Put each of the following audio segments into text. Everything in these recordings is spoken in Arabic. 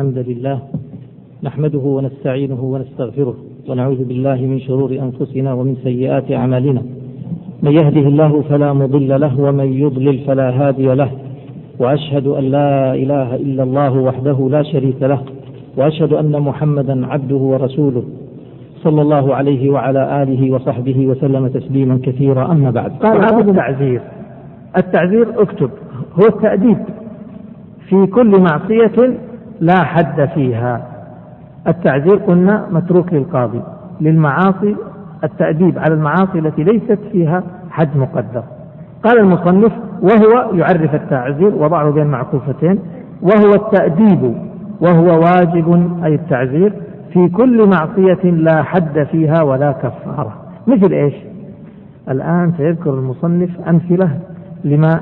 الحمد لله نحمده ونستعينه ونستغفره ونعوذ بالله من شرور أنفسنا ومن سيئات أعمالنا. من يهده الله فلا مضل له ومن يضلل فلا هادي له. وأشهد أن لا إله إلا الله وحده لا شريك له. وأشهد أن محمدا عبده ورسوله. صلى الله عليه وعلى آله وصحبه وسلم تسليما كثيرا. أما بعد. قال هذا التعزير التعزير اكتب هو التأديب في كل معصية لا حد فيها. التعزير قلنا متروك للقاضي. للمعاصي التأديب على المعاصي التي ليست فيها حد مقدر. قال المصنف وهو يعرف التعزير وضعه بين معكوفتين. وهو التأديب وهو واجب أي التعزير في كل معصية لا حد فيها ولا كفارة. مثل إيش؟ الآن سيذكر المصنف أمثلة لما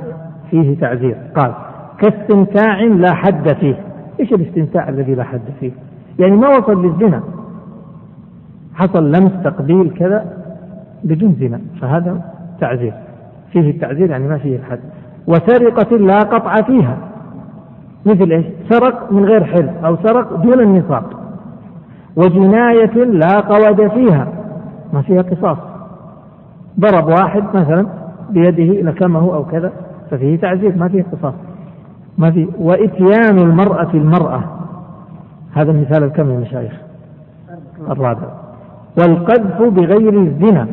فيه تعزير قال كاستمتاع لا حد فيه. إيش الاستمتاع الذي لا حد فيه؟ يعني ما وصل للزنا. حصل لمس تقبيل كذا بدون زنا. فهذا تعزير. فيه التعزير يعني ما فيه الحد. وسرقة لا قطع فيها. مثل إيش؟ سرق من غير حل أو سرق دون النصاب وجناية لا قود فيها. ما فيها قصاص. ضرب واحد مثلا بيده لكمه أو كذا ففيه تعزير ما فيه قصاص. ما في وإتيان المرأة المرأة. هذا المثال الكم يا مشايخ. الرابع والقذف بغير الزنا.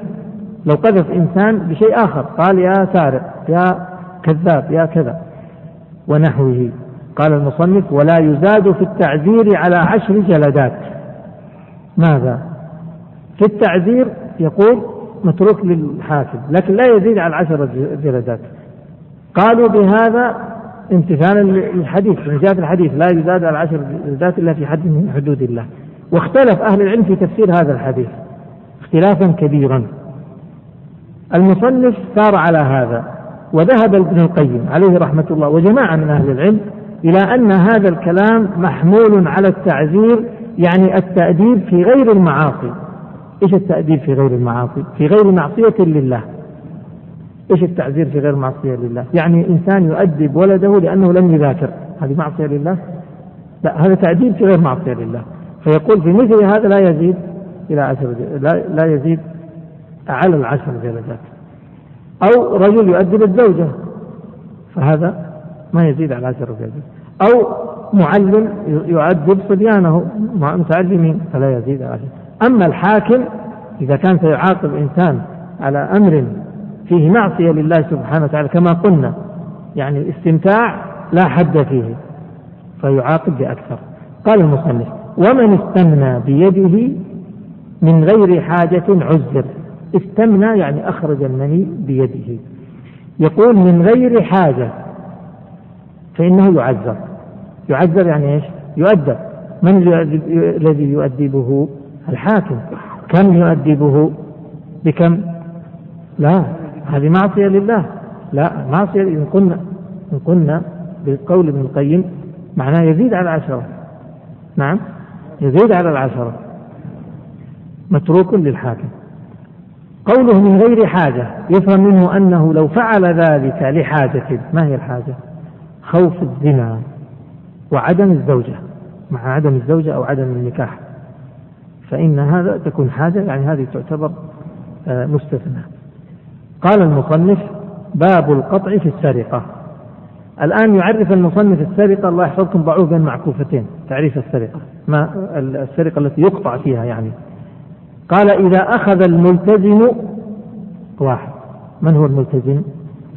لو قذف إنسان بشيء آخر. قال يا سارق يا كذاب يا كذا. ونحوه. قال المصنف ولا يزاد في التعزير على عشر جلدات. ماذا؟ في التعزير يقول متروك للحاكم لكن لا يزيد على عشر جلدات. قالوا بهذا امتثالا للحديث من في الحديث لا يزاد على عشر جلدات إلا في حد من حدود الله. واختلف أهل العلم في تفسير هذا الحديث اختلافا كبيرا. المصنف سار على هذا وذهب ابن القيم عليه رحمة الله وجماعة من أهل العلم إلى أن هذا الكلام محمول على التعزير يعني التأديب في غير المعاصي. إيش التأديب في غير المعاصي؟ في غير معصية لله. إيش التعزير في غير معصية لله؟ يعني إنسان يؤدب ولده لأنه لم يذاكر، هذه معصية لله؟ لا هذا تعذيب في غير معصية لله، فيقول في مثل هذا لا يزيد إلى عشر لا, لا يزيد على العشر جلدات. أو رجل يؤدب الزوجه فهذا ما يزيد على عشر جلدات. أو معلم يؤدب صبيانه متعلمين فلا يزيد على عشر. أما الحاكم إذا كان سيعاقب إنسان على أمر فيه معصية لله سبحانه وتعالى كما قلنا. يعني الاستمتاع لا حد فيه فيعاقب بأكثر. قال المصنف ومن استمنى بيده من غير حاجة عزر. استمنى يعني أخرج المني بيده. يقول من غير حاجة فإنه يعذر. يعذر يعني إيش؟ يؤدب. من الذي يؤدبه؟ الحاكم. كم يؤدبه؟ بكم؟ لا. هذه معصية لله. لا معصية إن قلنا إن قلنا بقول ابن القيم معناه يزيد على العشرة. نعم يزيد على العشرة. متروك للحاكم. قوله من غير حاجة يفهم منه أنه لو فعل ذلك لحاجة ما هي الحاجة؟ خوف الزنا وعدم الزوجة. مع عدم الزوجة أو عدم النكاح. فإن هذا تكون حاجة يعني هذه تعتبر آه، مستثنى. قال المصنف باب القطع في السرقة. الآن يعرف المصنف السرقة الله يحفظكم ضعوه بين معكوفتين تعريف السرقة ما السرقة التي يقطع فيها يعني. قال إذا أخذ الملتزم واحد من هو الملتزم؟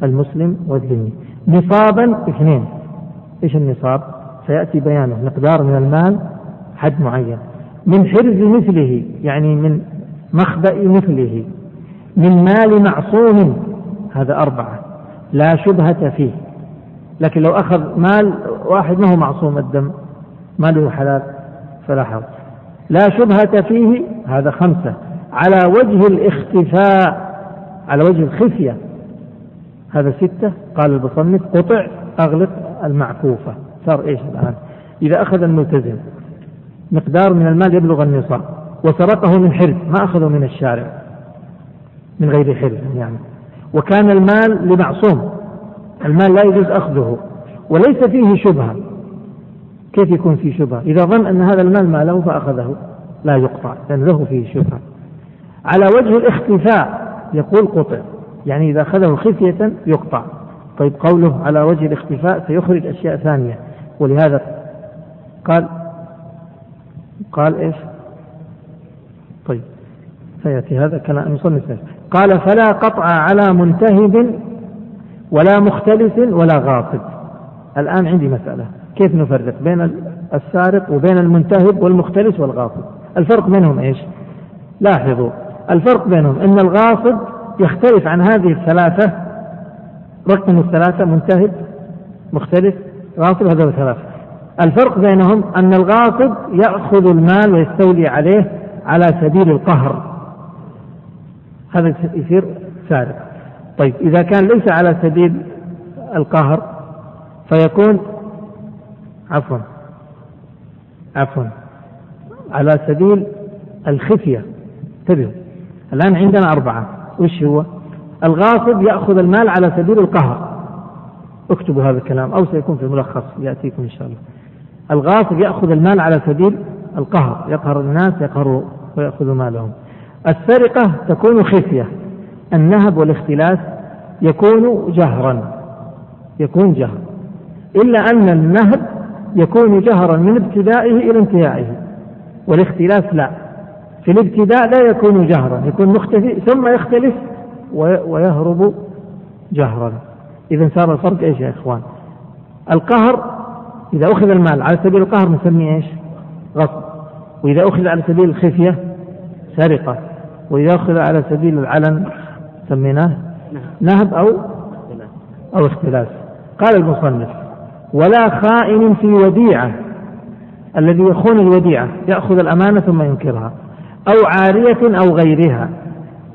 المسلم والذمي نصابا اثنين. إيش النصاب؟ سيأتي بيانه مقدار من المال حد معين. من حرز مثله يعني من مخبأ مثله. من مال معصوم. هذا أربعة. لا شبهة فيه. لكن لو أخذ مال واحد ما هو معصوم الدم. ماله حلال. فلا حرج. لا شبهة فيه. هذا خمسة. على وجه الاختفاء. على وجه الخفية. هذا ستة. قال المصنف قطع أغلق المعكوفة. صار إيش الآن؟ إذا أخذ الملتزم مقدار من المال يبلغ النصاب. وسرقه من حرز ما أخذه من الشارع. من غير حل يعني. وكان المال لمعصوم. المال لا يجوز أخذه. وليس فيه شبهة. كيف يكون في شبهة؟ إذا ظن أن هذا المال ماله فأخذه. لا يقطع. لأن له فيه شبهة. على وجه الاختفاء يقول قطع. يعني إذا أخذه خفية يقطع. طيب قوله على وجه الاختفاء سيخرج أشياء ثانية. ولهذا قال قال إيش؟ طيب. سيأتي. هذا كلام المصنف قال فلا قطع على منتهب ولا مختلف ولا غاصب الآن عندي مسألة. كيف نفرق بين السارق وبين المنتهب والمختلس والغاصب الفرق بينهم إيش؟ لاحظوا. الفرق بينهم إن الغاصب يختلف عن هذه الثلاثة. رقم الثلاثة منتهب مختلف غاصب هذول ثلاثة. الفرق بينهم أن الغاصب يأخذ المال ويستولي عليه على سبيل القهر. هذا يصير سارق. طيب إذا كان ليس على سبيل القهر فيكون عفوا عفوا على سبيل الخفية. انتبهوا الآن عندنا أربعة. وش هو؟ الغاصب يأخذ المال على سبيل القهر. اكتبوا هذا الكلام أو سيكون في ملخص يأتيكم إن شاء الله. الغاصب يأخذ المال على سبيل القهر. يقهر الناس يقهر ويأخذ مالهم. السرقة تكون خفية. النهب والاختلاس يكون جهرا يكون جهرا. إلا أن النهب يكون جهرا من ابتدائه إلى انتهائه والاختلاس لا. في الابتداء لا يكون جهرا يكون مختفي ثم يختلف ويهرب جهرا. إذا صار الفرق إيش يا إخوان؟ القهر إذا أخذ المال على سبيل القهر نسميه إيش؟ غصب. وإذا أخذ على سبيل الخفية سرقة. وإذا أخذ على سبيل العلن سميناه نهب أو أو اختلاس قال المصنف ولا خائن في وديعة الذي يخون الوديعة يأخذ الأمانة ثم ينكرها أو عارية أو غيرها.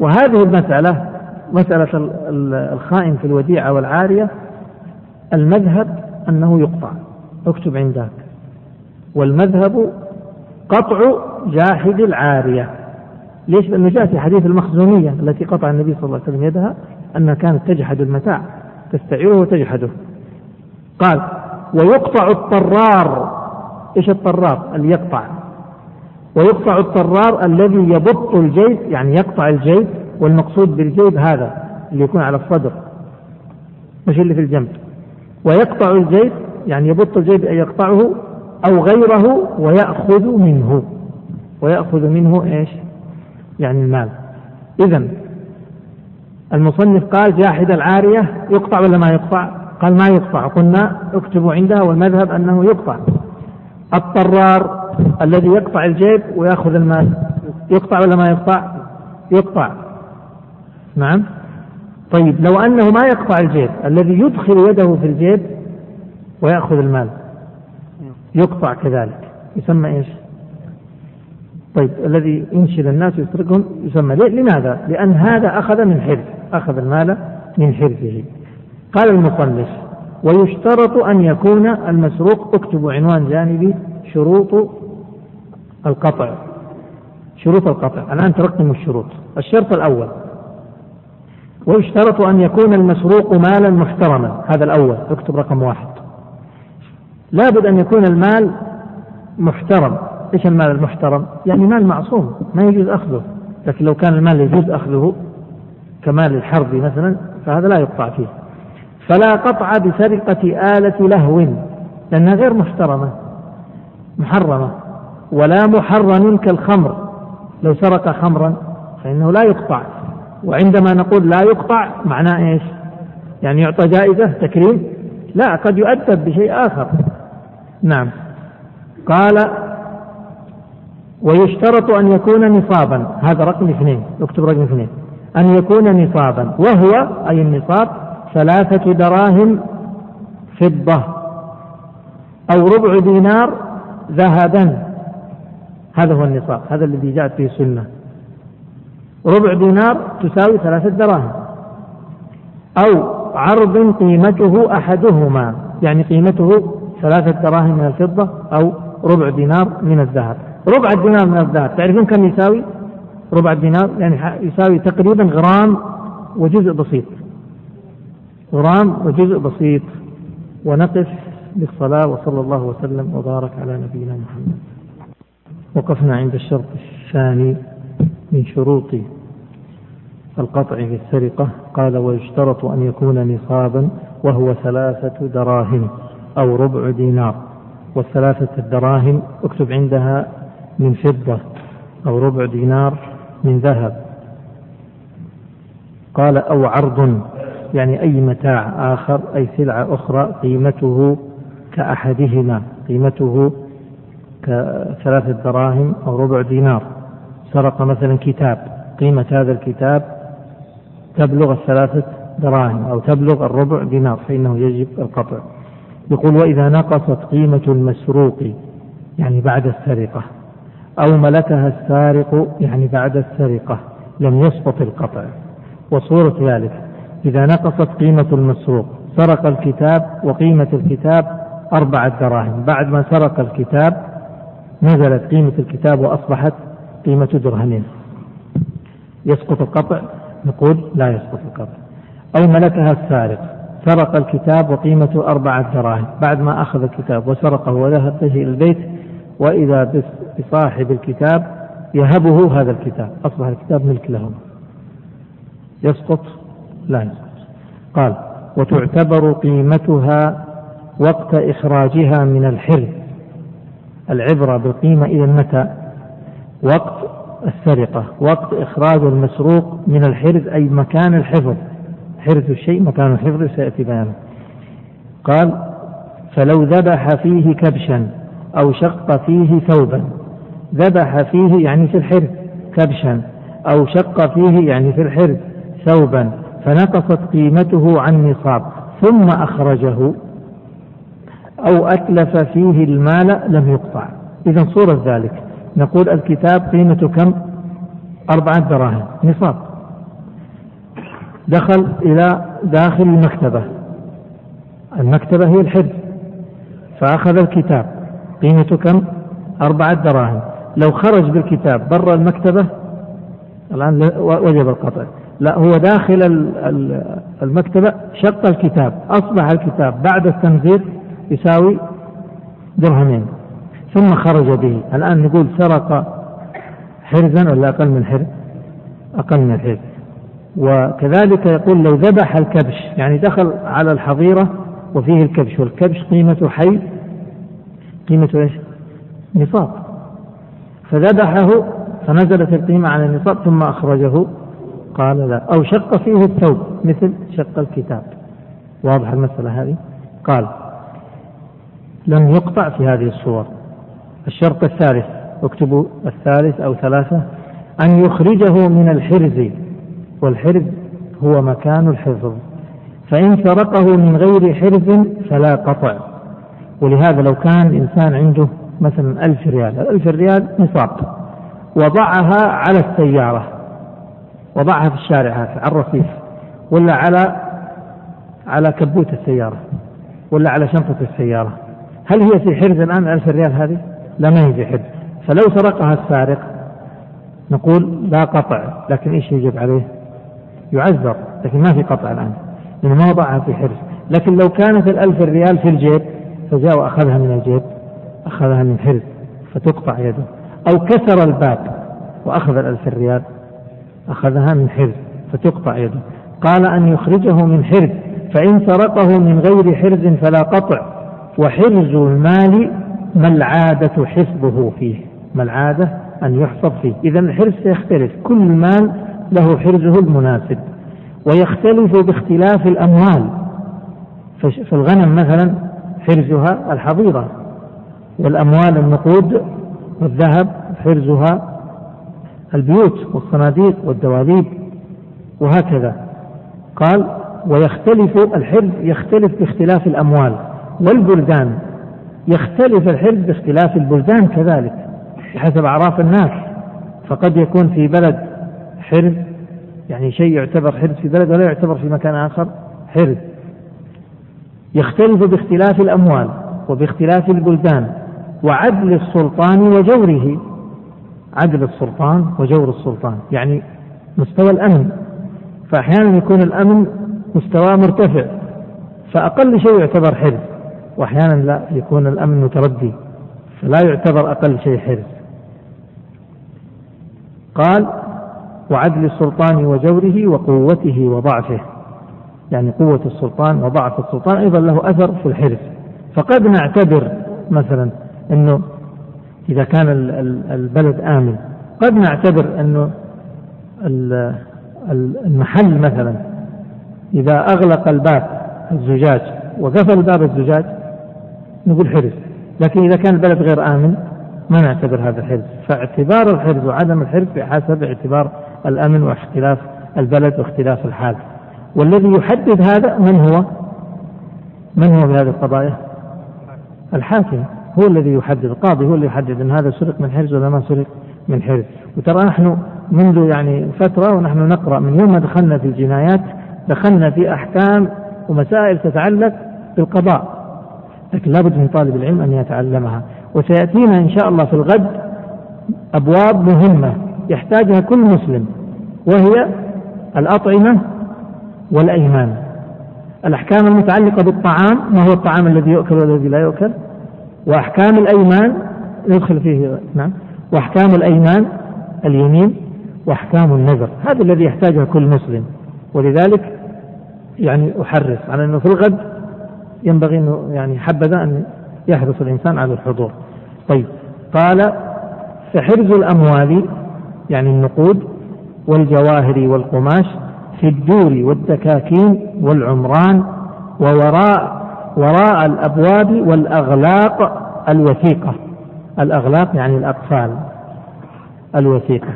وهذه المسألة مسألة الخائن في الوديعة والعارية المذهب أنه يقطع. اكتب عندك. والمذهب قطع جاحد العارية. ليش؟ لأنه جاء في حديث المخزومية التي قطع النبي صلى الله عليه وسلم يدها أنها كانت تجحد المتاع تستعيره وتجحده. قال ويقطع الطرار. إيش الطرار؟ اللي يقطع. ويقطع الطرار الذي يبط الجيب يعني يقطع الجيب والمقصود بالجيب هذا اللي يكون على الصدر. مش اللي في الجنب. ويقطع الجيب يعني يبط الجيب أن يقطعه أو غيره ويأخذ منه. ويأخذ منه إيش؟ يعني المال. إذا المصنف قال جاحد العارية يقطع ولا ما يقطع؟ قال ما يقطع. قلنا اكتبوا عندها والمذهب أنه يقطع. الطرار الذي يقطع الجيب ويأخذ المال. يقطع ولا ما يقطع؟ يقطع. نعم. طيب لو أنه ما يقطع الجيب الذي يدخل يده في الجيب ويأخذ المال. يقطع كذلك. يسمى إيش؟ طيب الذي ينشل الناس ويسرقهم يسمى لماذا؟ لأن هذا أخذ من حرز أخذ المال من حرزه قال المصنف ويشترط أن يكون المسروق اكتبوا عنوان جانبي شروط القطع. شروط القطع. الآن ترقم الشروط. الشرط الأول ويشترط أن يكون المسروق مالا محترما. هذا الأول اكتب رقم واحد. لابد أن يكون المال محترم. إيش المال المحترم؟ يعني مال معصوم ما يجوز أخذه، لكن لو كان المال يجوز أخذه كمال الحرب مثلا فهذا لا يقطع فيه. فلا قطع بسرقة آلة لهو لأنها غير محترمة محرمة ولا محرم كالخمر لو سرق خمرا فإنه لا يقطع وعندما نقول لا يقطع معناه إيش؟ يعني يعطى جائزة تكريم؟ لا قد يؤدب بشيء آخر نعم قال ويشترط أن يكون نصابا. هذا رقم اثنين اكتب رقم اثنين. أن يكون نصابا. وهو أي النصاب ثلاثة دراهم فضة أو ربع دينار ذهبا. هذا هو النصاب. هذا الذي جاءت به السنة. ربع دينار تساوي ثلاثة دراهم. أو عرض قيمته أحدهما يعني قيمته ثلاثة دراهم من الفضة أو ربع دينار من الذهب. ربع الدينار من الذهب. تعرفون كم يساوي؟ ربع الدينار يعني يساوي تقريبا غرام وجزء بسيط. غرام وجزء بسيط. ونقف للصلاة وصلى الله وسلم وبارك على نبينا محمد. وقفنا عند الشرط الثاني من شروط القطع في السرقة. قال ويشترط أن يكون نصابا وهو ثلاثة دراهم أو ربع دينار. والثلاثة الدراهم اكتب عندها من فضة أو ربع دينار من ذهب. قال أو عرض يعني أي متاع آخر أي سلعة أخرى قيمته كأحدهما قيمته كثلاثة دراهم أو ربع دينار. سرق مثلا كتاب قيمة هذا الكتاب تبلغ الثلاثة دراهم أو تبلغ الربع دينار فإنه يجب القطع. يقول وإذا نقصت قيمة المسروق يعني بعد السرقة أو ملكها السارق يعني بعد السرقة لم يسقط القطع. وصورة ذلك إذا نقصت قيمة المسروق سرق الكتاب وقيمة الكتاب أربعة دراهم. بعد ما سرق الكتاب نزلت قيمة الكتاب وأصبحت قيمة درهمين. يسقط القطع؟ نقول لا يسقط القطع. أو ملكها السارق سرق الكتاب وقيمته أربعة دراهم. بعد ما أخذ الكتاب وسرقه وذهب به إلى البيت وإذا بصاحب الكتاب يهبه هذا الكتاب. أصبح الكتاب ملك لهم. يسقط؟ لا يسقط. قال وتعتبر قيمتها وقت إخراجها من الحرز. العبرة بالقيمة إذا متى وقت السرقة وقت إخراج المسروق من الحرز أي مكان الحفظ. حرز الشيء مكان الحفظ سيأتي بيانه. قال فلو ذبح فيه كبشا أو شق فيه ثوبا. ذبح فيه يعني في الحرز كبشا. أو شق فيه يعني في الحرز ثوبا. فنقصت قيمته عن نصاب. ثم أخرجه. أو أتلف فيه المال لم يقطع. إذا صورة ذلك. نقول الكتاب قيمته كم؟ أربعة دراهم. نصاب. دخل إلى داخل المكتبة. المكتبة هي الحرز فأخذ الكتاب. قيمته كم؟ أربعة دراهم. لو خرج بالكتاب برا المكتبة الآن وجب القطع. لا هو داخل المكتبة شق الكتاب أصبح الكتاب بعد التنزيل يساوي درهمين. ثم خرج به. الآن نقول سرق حرزا ولا أقل من حرز؟ أقل من الحرز وكذلك يقول لو ذبح الكبش يعني دخل على الحظيرة وفيه الكبش والكبش قيمته حي قيمته إيش؟ نصاب. فذبحه فنزلت القيمة على النصاب ثم أخرجه. قال لا. أو شق فيه الثوب مثل شق الكتاب. واضح المسألة هذه؟ قال لم يقطع في هذه الصور. الشرط الثالث اكتبوا الثالث أو ثلاثة أن يخرجه من الحرز. والحرز هو مكان الحفظ. فإن سرقه من غير حرز فلا قطع. ولهذا لو كان إنسان عنده مثلا ألف ريال الألف ريال نصاب وضعها على السيارة وضعها في الشارع هذا على الرصيف ولا على على كبوت السيارة ولا على شنطة السيارة هل هي في حرز الآن ألف ريال هذه؟ لا ما هي في حرز فلو سرقها السارق نقول لا قطع لكن إيش يجب عليه؟ يعذر لكن ما في قطع الآن لأنه ما وضعها في حرز لكن لو كانت الألف ريال في الجيب فجاء وأخذها من الجيب أخذها من حرز فتقطع يده. أو كسر الباب وأخذ الألف ريال أخذها من حرز فتقطع يده. قال أن يخرجه من حرز فإن سرقه من غير حرز فلا قطع. وحرز المال ما العادة حفظه فيه ما العادة أن يحفظ فيه. إذا الحرز سيختلف كل مال له حرزه المناسب. ويختلف باختلاف الأموال. فالغنم مثلا حرزها الحظيرة والأموال النقود والذهب حرزها البيوت والصناديق والدواليب وهكذا. قال ويختلف الحرز يختلف باختلاف الأموال والبلدان يختلف الحرز باختلاف البلدان كذلك بحسب أعراف الناس. فقد يكون في بلد حرز يعني شيء يعتبر حرز في بلد ولا يعتبر في مكان آخر حرز. يختلف باختلاف الأموال وباختلاف البلدان وعدل السلطان وجوره. عدل السلطان وجور السلطان يعني مستوى الأمن. فأحيانا يكون الأمن مستواه مرتفع فأقل شيء يعتبر حرز وأحيانا لا يكون الأمن متردي فلا يعتبر أقل شيء حرز قال وعدل السلطان وجوره وقوته وضعفه. يعني قوة السلطان وضعف السلطان أيضا له أثر في الحرز فقد نعتبر مثلا أنه إذا كان البلد آمن قد نعتبر أنه المحل مثلا إذا أغلق الباب الزجاج وقفل باب الزجاج نقول حرز لكن إذا كان البلد غير آمن ما نعتبر هذا حرز فاعتبار الحرز وعدم الحرز بحسب اعتبار الأمن واختلاف البلد واختلاف الحال. والذي يحدد هذا من هو؟ من هو في هذه القضايا؟ الحاكم هو الذي يحدد القاضي هو اللي يحدد إن هذا سرق من حرز ولا ما سرق من حرز. وترى نحن منذ يعني فترة ونحن نقرأ من يوم ما دخلنا في الجنايات دخلنا في أحكام ومسائل تتعلق بالقضاء. لكن لابد من طالب العلم أن يتعلمها. وسيأتينا إن شاء الله في الغد أبواب مهمة يحتاجها كل مسلم وهي الأطعمة والأيمان. الأحكام المتعلقة بالطعام ما هو الطعام الذي يؤكل والذي لا يؤكل؟ وأحكام الأيمان يدخل فيه نعم. وأحكام الأيمان اليمين. وأحكام النذر هذا الذي يحتاجه كل مسلم. ولذلك يعني أحرص على أنه في الغد ينبغي أنه يعني حبذا أن يحرص الإنسان على الحضور. طيب قال فحرز الأموال يعني النقود والجواهر والقماش في الدور والدكاكين والعمران ووراء وراء الأبواب والأغلاق الوثيقة. الأغلاق يعني الأقفال الوثيقة.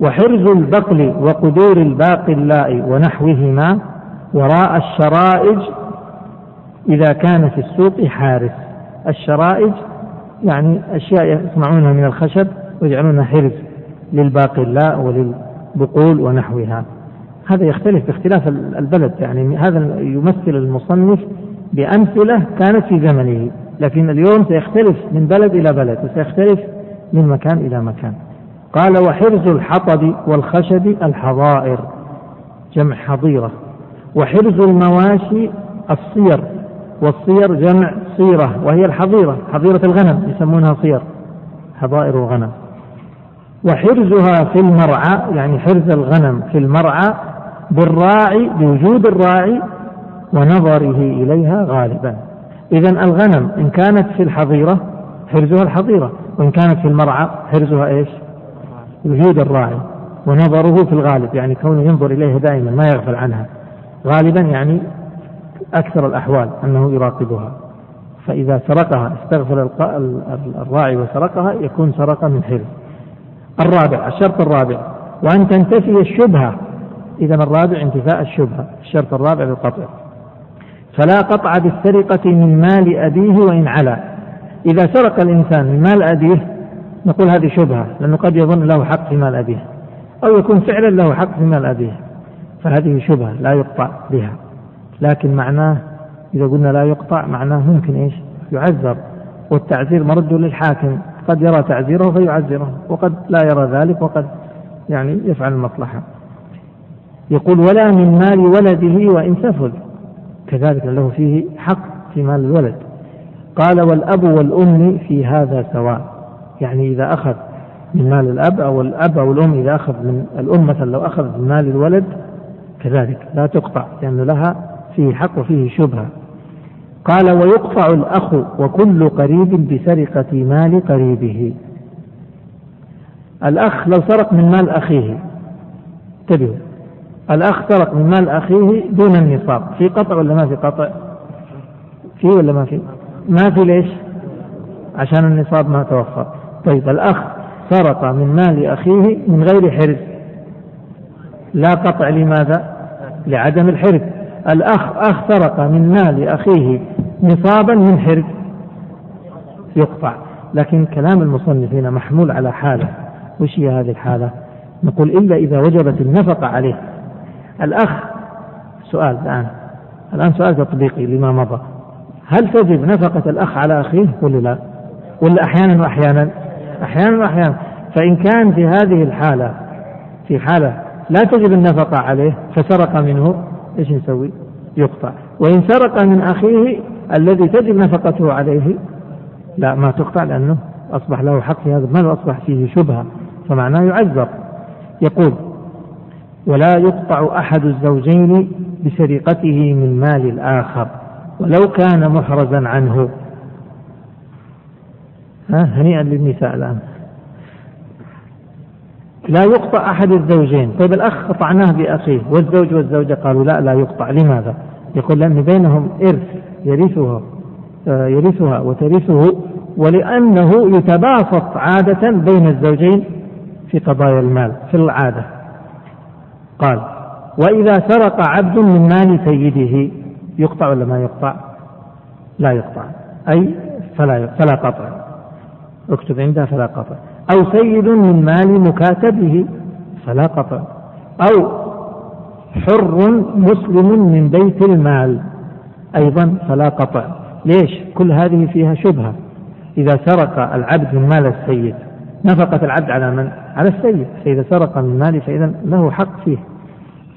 وحرز البقل وقدور الباقلاء ونحوهما وراء الشرائج إذا كان في السوق حارس. الشرائج يعني أشياء يصنعونها من الخشب ويجعلونها حرز للباقلاء وللبقول ونحوها. هذا يختلف باختلاف البلد يعني هذا يمثل المصنف بأمثلة كانت في زمنه لكن اليوم سيختلف من بلد إلى بلد وسيختلف من مكان إلى مكان. قال وحرز الحطب والخشب الحظائر. جمع حظيرة. وحرز المواشي الصير. والصير جمع صيرة وهي الحظيرة حظيرة الغنم يسمونها صير حظائر الغنم. وحرزها في المرعى يعني حرز الغنم في المرعى بالراعي بوجود الراعي ونظره إليها غالبا. إذا الغنم إن كانت في الحظيرة حرزها الحظيرة وإن كانت في المرعى حرزها إيش؟ وجود الراعي ونظره في الغالب يعني كونه ينظر إليها دائما ما يغفل عنها. غالبا يعني أكثر الأحوال أنه يراقبها. فإذا سرقها استغفر الراعي وسرقها يكون سرق من حرز. الرابع الشرط الرابع. وأن تنتفي الشبهة. إذا الرابع؟ انتفاء الشبهة الشرط الرابع بالقطع. فلا قطع بالسرقة من مال أبيه وإن علا. إذا سرق الإنسان من مال أبيه نقول هذه شبهة لأنه قد يظن له حق في مال أبيه. أو يكون فعلا له حق في مال أبيه. فهذه شبهة لا يقطع بها. لكن معناه إذا قلنا لا يقطع معناه ممكن إيش؟ يعذر. والتعذير مرد للحاكم. قد يرى تعذيره فيعذره وقد لا يرى ذلك وقد يعني يفعل المصلحة. يقول ولا من مال ولده وإن سفل. كذلك له فيه حق في مال الولد. قال والأب والأم في هذا سواء. يعني إذا أخذ من مال الأب أو الأب أو الأم إذا أخذ من الأم مثلا لو أخذ من مال الولد كذلك لا تقطع لأن لها فيه حق وفيه شبهة. قال ويقطع الأخ وكل قريب بسرقة مال قريبه. الأخ لو سرق من مال أخيه انتبهوا. الأخ سرق من مال أخيه دون النصاب في قطع ولا ما في قطع؟ في ولا ما في؟ ما في ليش؟ عشان النصاب ما توفر. طيب الأخ سرق من مال أخيه من غير حرز. لا قطع لماذا؟ لعدم الحرز. الأخ أخ سرق من مال أخيه نصابا من حرز يقطع. لكن كلام المصنف هنا محمول على حالة. وش هي هذه الحالة؟ نقول إلا إذا وجبت النفقة عليه. الأخ سؤال الآن. الآن سؤال تطبيقي لما مضى. هل تجب نفقة الأخ على أخيه؟ ولا لا. ولا أحيانا وأحيانا؟ أحيانا وأحيانا. فإن كان في هذه الحالة في حالة لا تجب النفقة عليه فسرق منه. إيش نسوي؟ يقطع. وإن سرق من أخيه الذي تجب نفقته عليه لا ما تقطع لأنه أصبح له حق في هذا المال أصبح فيه شبهة فمعناه يعذر يقول ولا يقطع أحد الزوجين بسرقته من مال الآخر ولو كان محرزا عنه. ها هنيئا للنساء الآن. لا يقطع أحد الزوجين. طيب الأخ قطعناه بأخيه والزوج والزوجة قالوا لا لا يقطع لماذا؟ يقول لأن بينهم إرث يرثها آه، يرثها وترثه ولأنه يتباسط عادة بين الزوجين في قضايا المال في العادة. قال وإذا سرق عبد من مال سيده يقطع ولا ما يقطع؟ لا يقطع أي فلا فلا قطع. اكتب عندها فلا قطع. أو سيد من مال مكاتبه فلا قطع. أو حر مسلم من بيت المال أيضا فلا قطع. ليش؟ كل هذه فيها شبهة. إذا سرق العبد من مال السيد نفقة العبد على من؟ على السيد. فإذا سرق من ماله فإذا له حق فيه.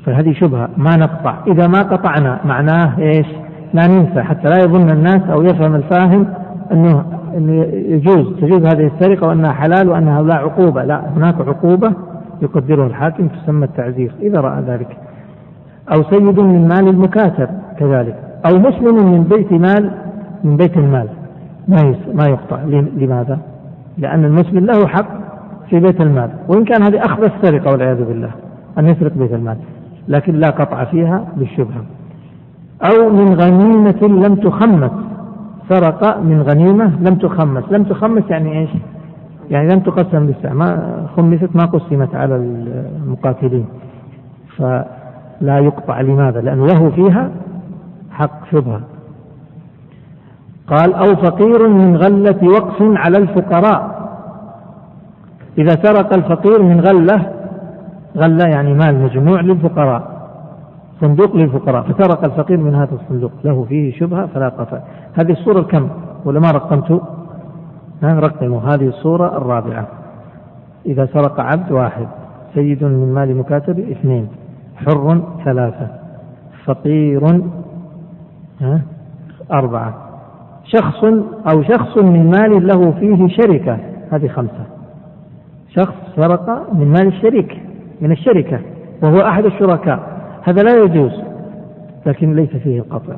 فهذه شبهة. ما نقطع. إذا ما قطعنا معناه إيش؟ لا ننسى. حتى لا يظن الناس أو يفهم الفاهم أنه أنه يجوز تجوز هذه السرقة وأنها حلال وأنها لا عقوبة. لا هناك عقوبة يقدرها الحاكم تسمى التعزير إذا رأى ذلك. أو سيد من مال المكاتب كذلك أو مسلم من بيت مال من بيت المال. ما ما يقطع. لماذا؟ لأن المسلم له حق في بيت المال وإن كان هذه أخذ السرقة والعياذ بالله أن يسرق بيت المال لكن لا قطع فيها بالشبهة. أو من غنيمة لم تخمس سرق من غنيمة لم تخمس. لم تخمس يعني إيش؟ يعني لم تقسم للساعة ما خمست ما قسمت على المقاتلين. فلا يقطع لماذا؟ لأنه له فيها حق شبهة. قال أو فقير من غلة وقف على الفقراء. إذا سرق الفقير من غلة غلة يعني مال مجموع للفقراء. صندوق للفقراء. فسرق الفقير من هذا الصندوق. له فيه شبهة فلا قطع. هذه الصورة الكم؟ ولا ما رقمت؟ رقموا. هذه الصورة الرابعة. إذا سرق عبد واحد سيد من مال مكاتب اثنين حر ثلاثة فقير أربعة. شخص أو شخص من مال له فيه شركة. هذه خمسة. شخص سرق من مال الشريك من الشركة وهو أحد الشركاء. هذا لا يجوز لكن ليس فيه القطع.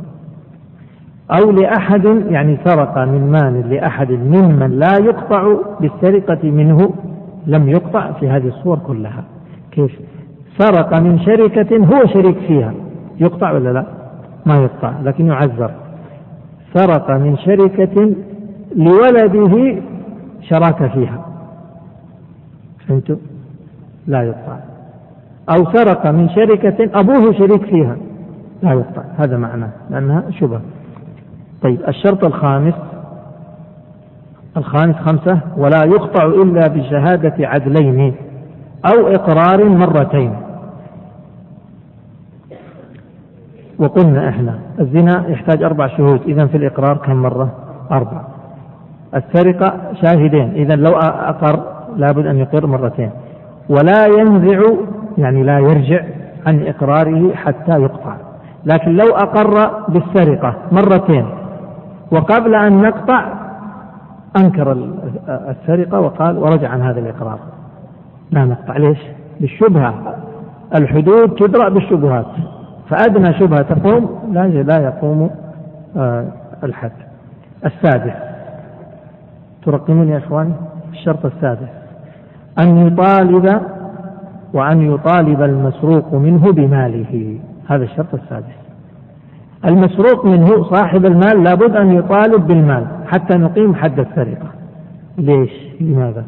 أو لأحد يعني سرق من مال لأحد ممن لا يقطع بالسرقة منه لم يقطع في هذه الصور كلها. كيف؟ سرق من شركة هو شريك فيها يقطع ولا لا؟ ما يقطع لكن يعذر. سرق من شركة لولده شراك فيها. فهمتوا؟ لا يقطع. أو سرق من شركة أبوه شريك فيها. لا يقطع. هذا معناه لأنها شبه. طيب الشرط الخامس. الخامس خمسة ولا يقطع إلا بشهادة عدلين أو إقرار مرتين. وقلنا إحنا الزنا يحتاج أربع شهود. إذا في الإقرار كم مرة؟ أربع. السرقة شاهدين. إذا لو أقر لابد أن يقر مرتين. ولا ينزع يعني لا يرجع عن إقراره حتى يقطع. لكن لو أقر بالسرقة مرتين وقبل أن نقطع أنكر السرقة وقال ورجع عن هذا الإقرار. لا نقطع. ليش؟ بالشبهة. الحدود تدرأ بالشبهات. فأدنى شبهة تقوم لا لا يقوم آه، الحد. السادس. ترقمون يا إخواني؟ الشرط السادس. أن يطالب وأن يطالب المسروق منه بماله. هذا الشرط السادس. المسروق منه صاحب المال لابد أن يطالب بالمال حتى نقيم حد السرقة. ليش؟ لماذا؟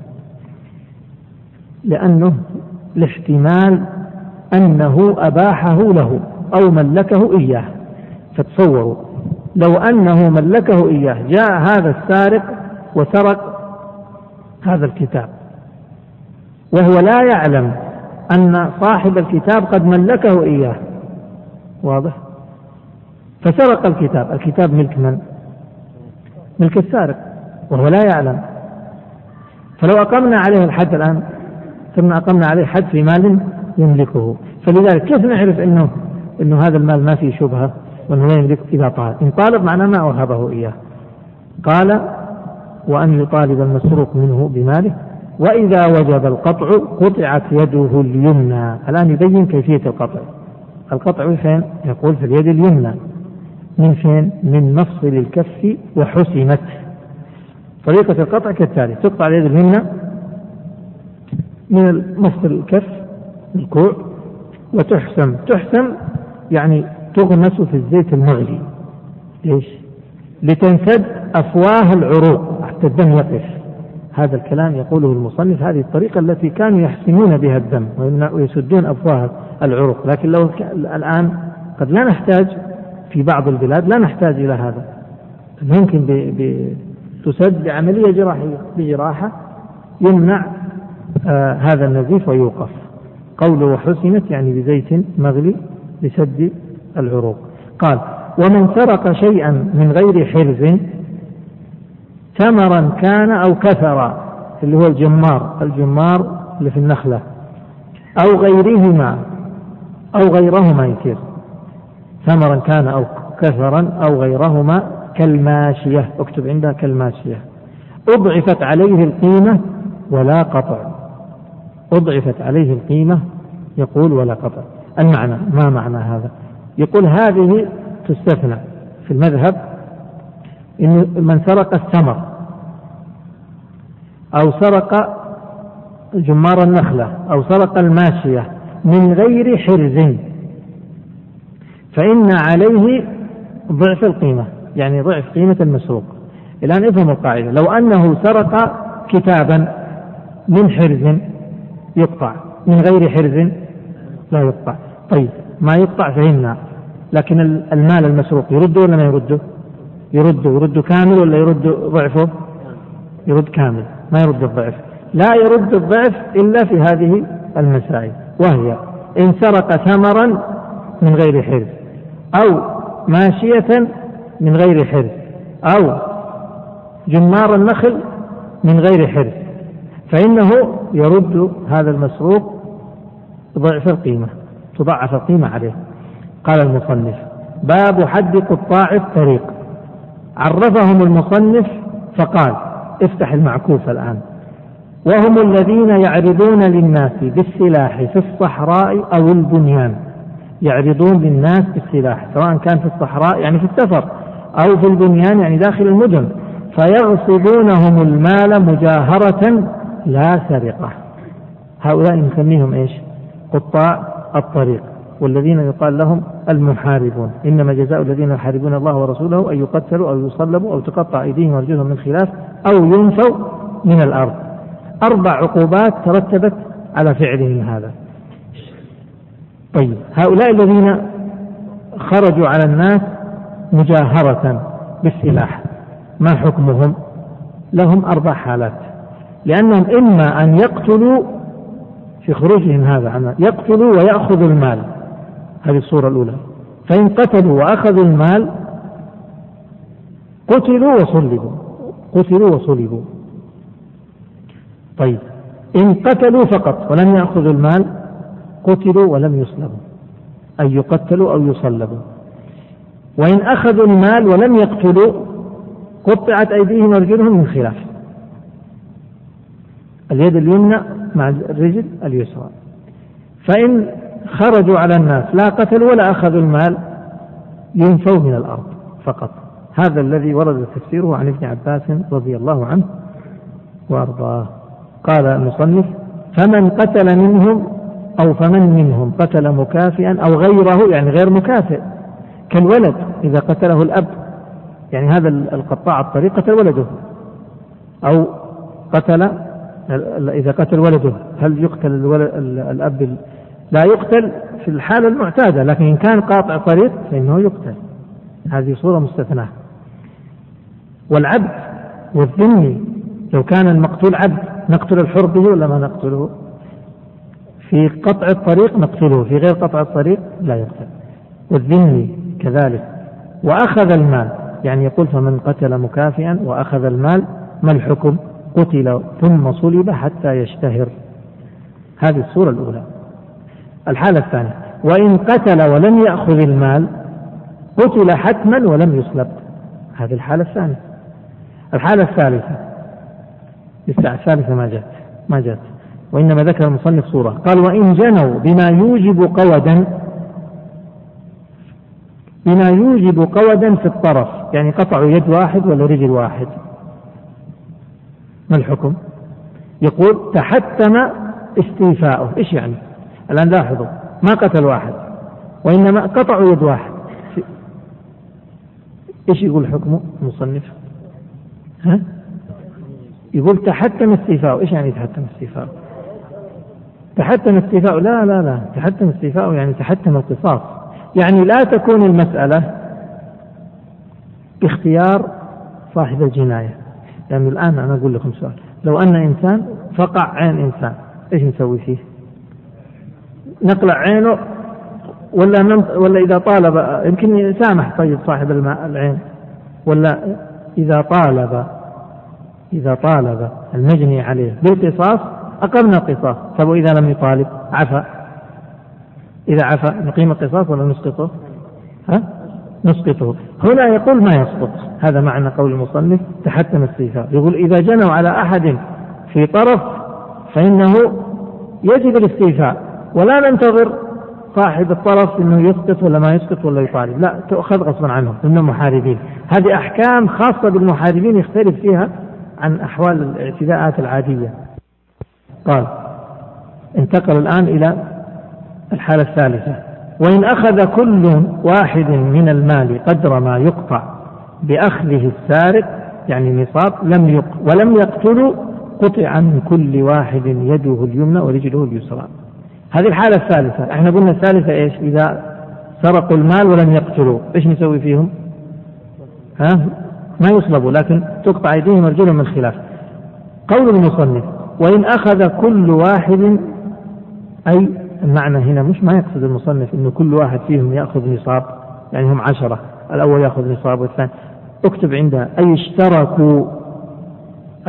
لأنه لاحتمال أنه أباحه له أو ملكه إياه. فتصوروا لو أنه ملكه إياه جاء هذا السارق وسرق هذا الكتاب وهو لا يعلم أن صاحب الكتاب قد ملكه إياه. واضح؟ فسرق الكتاب. الكتاب ملك من؟ ملك السارق وهو لا يعلم. فلو أقمنا عليه الحد الآن ثم أقمنا عليه حد في مال يملكه. فلذلك كيف نعرف أنه أنه هذا المال ما فيه شبهة وأنه لا يملك إذا طالب إن طالب معناه ما وهبه إياه. قال وأن يطالب المسروق منه بماله وإذا وجب القطع قطعت يده اليمنى. الآن يبين كيفية القطع. القطع فين؟ يقول في اليد اليمنى. من فين؟ من مفصل الكف وحسمت. طريقة القطع كالتالي. تقطع اليد اليمنى من مفصل الكف الكوع وتحسم. تحسم يعني تغمس في الزيت المغلي. ليش؟ لتنسد أفواه العروق حتى الدم يقف. هذا الكلام يقوله المصنف هذه الطريقة التي كانوا يحسمون بها الدم ويسدون أفواه العروق. لكن لو الآن قد لا نحتاج في بعض البلاد لا نحتاج إلى هذا. ممكن تسد بعملية جراحية بجراحة يمنع آه هذا النزيف ويوقف. قوله وحسنت يعني بزيت مغلي لسد العروق. قال ومن سرق شيئا من غير حرز ثمرا كان أو كثرا اللي هو الجمار الجمار اللي في النخلة أو غيرهما أو غيرهما يصير. ثمرا كان أو كثرا أو غيرهما كالماشية. اكتب عندها كالماشية. أضعفت عليه القيمة ولا قطع. أضعفت عليه القيمة يقول ولا قطع. المعنى ما معنى هذا؟ يقول هذه تستثنى في المذهب إن من سرق الثمر أو سرق جمار النخلة أو سرق الماشية من غير حرز. فإن عليه ضعف القيمة يعني ضعف قيمة المسروق. الآن افهم القاعدة. لو أنه سرق كتابا من حرز يقطع من غير حرز لا يقطع. طيب ما يقطع فهمنا. لكن المال المسروق يرده ولا ما يرده؟ يرده يرده كامل ولا يرد ضعفه؟ يرد كامل. ما يرد الضعف. لا يرد الضعف إلا في هذه المسائل وهي إن سرق ثمرا من غير حرز أو ماشية من غير حرز أو جمار النخل من غير حرز فإنه يرد هذا المسروق ضعف القيمة تضعف القيمة عليه. قال المصنف باب حد قطاع الطريق. عرفهم المصنف فقال افتح المعكوف الآن. وهم الذين يعرضون للناس بالسلاح في الصحراء أو البنيان. يعرضون للناس بالسلاح سواء كان في الصحراء يعني في السفر أو في البنيان يعني داخل المدن. فيغصبونهم المال مجاهرة لا سرقة. هؤلاء نسميهم إيش؟ قطاع الطريق. والذين يقال لهم المحاربون. إنما جزاء الذين يحاربون الله ورسوله أن يقتلوا أو يصلبوا أو تقطع أيديهم وأرجلهم من خلاف أو ينفوا من الأرض. أربع عقوبات ترتبت على فعلهم هذا. طيب هؤلاء الذين خرجوا على الناس مجاهرة بالسلاح ما حكمهم؟ لهم أربع حالات. لأنهم إما أن يقتلوا في خروجهم هذا يقتلوا ويأخذوا المال. هذه الصورة الأولى. فإن قتلوا وأخذوا المال قتلوا وصلبوا. قتلوا وصلبوا. طيب إن قتلوا فقط ولم يأخذوا المال قتلوا ولم يصلبوا. أي يقتلوا أو يصلبوا. وإن أخذوا المال ولم يقتلوا قطعت أيديهم وأرجلهم من خلاف. اليد اليمنى مع الرجل اليسرى. فإن خرجوا على الناس لا قتلوا ولا أخذوا المال ينفوا من الأرض فقط. هذا الذي ورد تفسيره عن ابن عباس رضي الله عنه وأرضاه. قال المصنف فمن قتل منهم أو فمن منهم قتل مكافئا أو غيره يعني غير مكافئ كالولد إذا قتله الأب يعني هذا القطاع الطريق قتل ولده. أو قتل إذا قتل ولده هل يقتل الأب لا يقتل في الحالة المعتادة لكن إن كان قاطع طريق فإنه يقتل. هذه صورة مستثناة. والعبد والذمي لو كان المقتول عبد نقتل الحر به ولا ما نقتله؟ في قطع الطريق نقتله في غير قطع الطريق لا يقتل. والذمي كذلك. وأخذ المال يعني يقول فمن قتل مكافئا وأخذ المال ما الحكم؟ قتل ثم صلب حتى يشتهر. هذه الصورة الأولى. الحالة الثانية. وإن قتل ولم يأخذ المال قتل حتما ولم يصلب. هذه الحالة الثانية. الحالة الثالثة. الثالثة ما جاءت. ما جاءت. وإنما ذكر المصنف صورة قال وإن جنوا بما يوجب قودا بما يوجب قودا في الطرف. يعني قطعوا يد واحد ولا رجل واحد. ما الحكم؟ يقول تحتم استيفاؤه. إيش يعني؟ الآن لاحظوا ما قتل واحد وإنما قطعوا يد واحد. إيش يقول حكمه المصنف؟ ها؟ يقول تحتم استيفاؤه إيش يعني تحتم استيفاؤه تحتم استيفاؤه لا لا لا. تحتم استيفاؤه يعني تحتم القصاص. يعني لا تكون المسألة باختيار صاحب الجناية. يعني الآن أنا أقول لكم سؤال. لو أن إنسان فقع عين إنسان إيش نسوي فيه؟ نقلع عينه ولا ولا إذا طالب يمكن يسامح طيب صاحب الماء العين. ولا إذا طالب إذا طالب المجني عليه. بالقصاص أقمنا القصاص. طيب وإذا لم يطالب؟ عفى إذا عفى نقيم القصاص ولا نسقطه؟ ها؟ نسقطه. هنا يقول ما يسقط. هذا معنى قول المصنف تحتم الصفة يقول إذا جنوا على أحد في طرف فإنه يجب الاستيفاء. ولا ننتظر صاحب الطرف إنه يسقط ولا ما يسقط ولا يطالب. لا تؤخذ غصبا عنهم إنهم محاربين. هذه أحكام خاصة بالمحاربين يختلف فيها عن أحوال الاعتداءات العادية. قال انتقل الآن إلى الحالة الثالثة. وإن أخذ كل واحد من المال قدر ما يقطع بأخذه السارق يعني نصاب لم يق ولم يقتل قطع من كل واحد يده اليمنى ورجله اليسرى. هذه الحالة الثالثة. إحنا قلنا الثالثة إيش؟ إذا سرقوا المال ولم يقتلوا. إيش نسوي فيهم؟ ها؟ ما يصلبوا لكن تقطع أيديهم ارجلهم من خلاف. قول المصنف وإن أخذ كل واحد أي المعنى هنا مش ما يقصد المصنف أنه كل واحد فيهم يأخذ نصاب يعني هم عشرة الأول يأخذ نصاب والثاني. اكتب عندها أي اشتركوا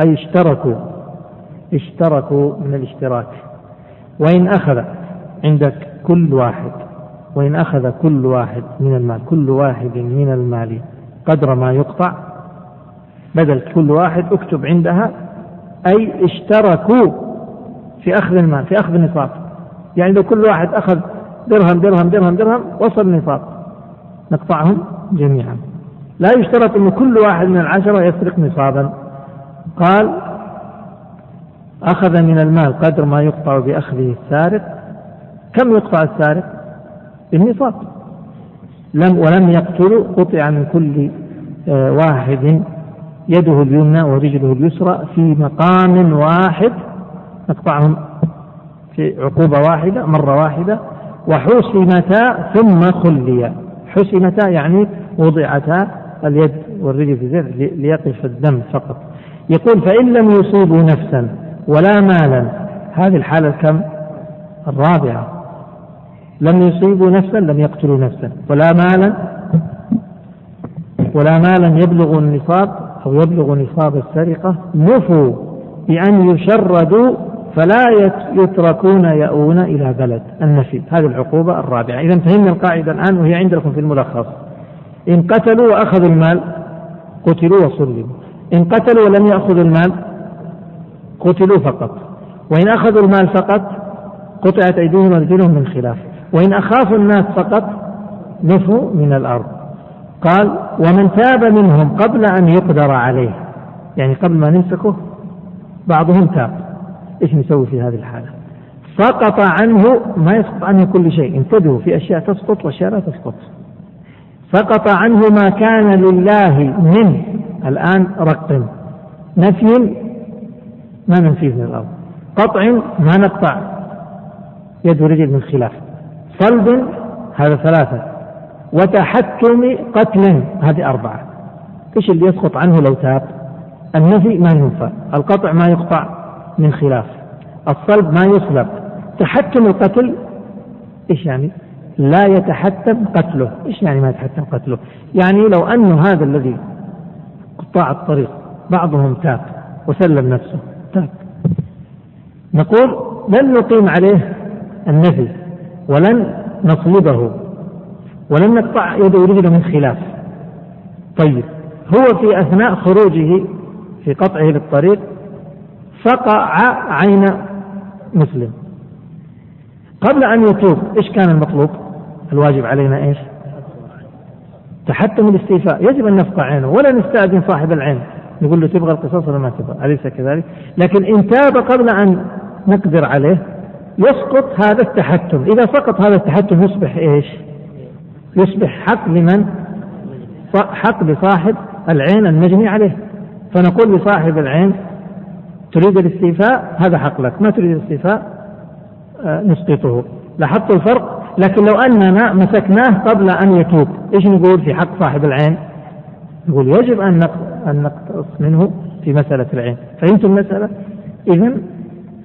أي اشتركوا اشتركوا من الاشتراك. وإن أخذ عندك كل واحد وإن أخذ كل واحد من المال كل واحد من المال قدر ما يقطع بدل كل واحد اكتب عندها أي اشتركوا في أخذ المال في أخذ النصاب. يعني لو كل واحد أخذ درهم درهم درهم درهم وصل النصاب. نقطعهم جميعا. لا يشترط أن كل واحد من العشرة يسرق نصابا. قال أخذ من المال قدر ما يقطع بأخذه السارق. كم يقطع السارق؟ بالنصاب لم ولم يقتل قطع من كل آه، واحد يده اليمنى ورجله اليسرى في مقام واحد نقطعهم في عقوبة واحدة مرة واحدة. وحسمتا ثم خليا. حسمتا يعني وضعتا اليد والرجل في ليقف الدم فقط. يقول فإن لم يصيبوا نفسا ولا مالا. هذه الحالة الكم؟ الرابعة. لم يصيبوا نفسا لم يقتلوا نفسا. ولا مالا ولا مالا يبلغ النصاب أو يبلغ نصاب السرقة. نفوا بأن يشردوا فلا يتركون يأوون إلى بلد النفي هذه العقوبة الرابعة. إذا فهمنا القاعدة الآن وهي عندكم في الملخص. إن قتلوا وأخذوا المال قتلوا وصلبوا إن قتلوا ولم يأخذوا المال قتلوا فقط. وإن أخذوا المال فقط قطعت أيديهم وأرجلهم من خلاف. وإن أخافوا الناس فقط نفوا من الأرض. قال ومن تاب منهم قبل أن يقدر عليه. يعني قبل ما نمسكه بعضهم تاب. إيش نسوي في هذه الحالة؟ سقط عنه ما يسقط عنه كل شيء. انتبهوا في أشياء تسقط وأشياء لا تسقط. سقط عنه ما كان لله من. الآن رق نفي ما ننفيه من الأرض. قطع ما نقطع. يد ورجل من خلاف. صلب هذا ثلاثة. وتحتم قتل هذه أربعة. إيش اللي يسقط عنه لو تاب؟ النفي ما ينفى. القطع ما يقطع من خلاف. الصلب ما يصلب. تحتم القتل إيش يعني؟ لا يتحتم قتله. إيش يعني ما يتحتم قتله؟ يعني لو أنه هذا الذي قطاع الطريق بعضهم تاب وسلم نفسه. تاب نقول لن نقيم عليه النفي ولن نصلبه ولم نقطع يده ورجله من خلاف. طيب هو في أثناء خروجه في قطعه للطريق فقع عين مسلم. قبل أن يتوب إيش كان المطلوب؟ الواجب علينا إيش؟ تحتم الاستيفاء. يجب أن نفقع عينه ولا نستأذن صاحب العين. نقول له تبغى القصاص ولا ما تبغى؟ أليس كذلك؟ لكن إن تاب قبل أن نقدر عليه يسقط هذا التحتم. إذا سقط هذا التحتم يصبح إيش؟ يصبح حق لمن؟ حق لصاحب العين المجني عليه. فنقول لصاحب العين تريد الاستيفاء؟ هذا حق لك. ما تريد الاستيفاء؟ آه، نسقطه. لاحظت الفرق؟ لكن لو أننا مسكناه قبل أن يتوب إيش نقول في حق صاحب العين؟ نقول يجب أن أن نقتص منه في مسألة العين. فهمتم المسألة؟ إذا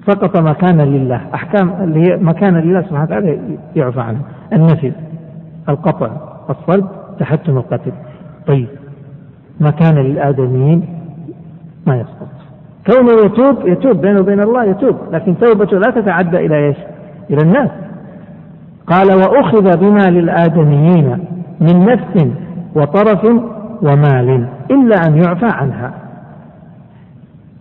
سقط ما كان لله. أحكام اللي هي ما كان لله سبحانه وتعالى يعفى عنه. النفي القطع الصلب تحتم القتل. طيب ما كان للآدميين ما يسقط. كونه يتوب يتوب بينه وبين الله يتوب. لكن توبته لا تتعدى إلى إيش؟ إلى الناس. قال وأخذ بما للآدميين من نفس وطرف ومال. إلا أن يعفى عنها.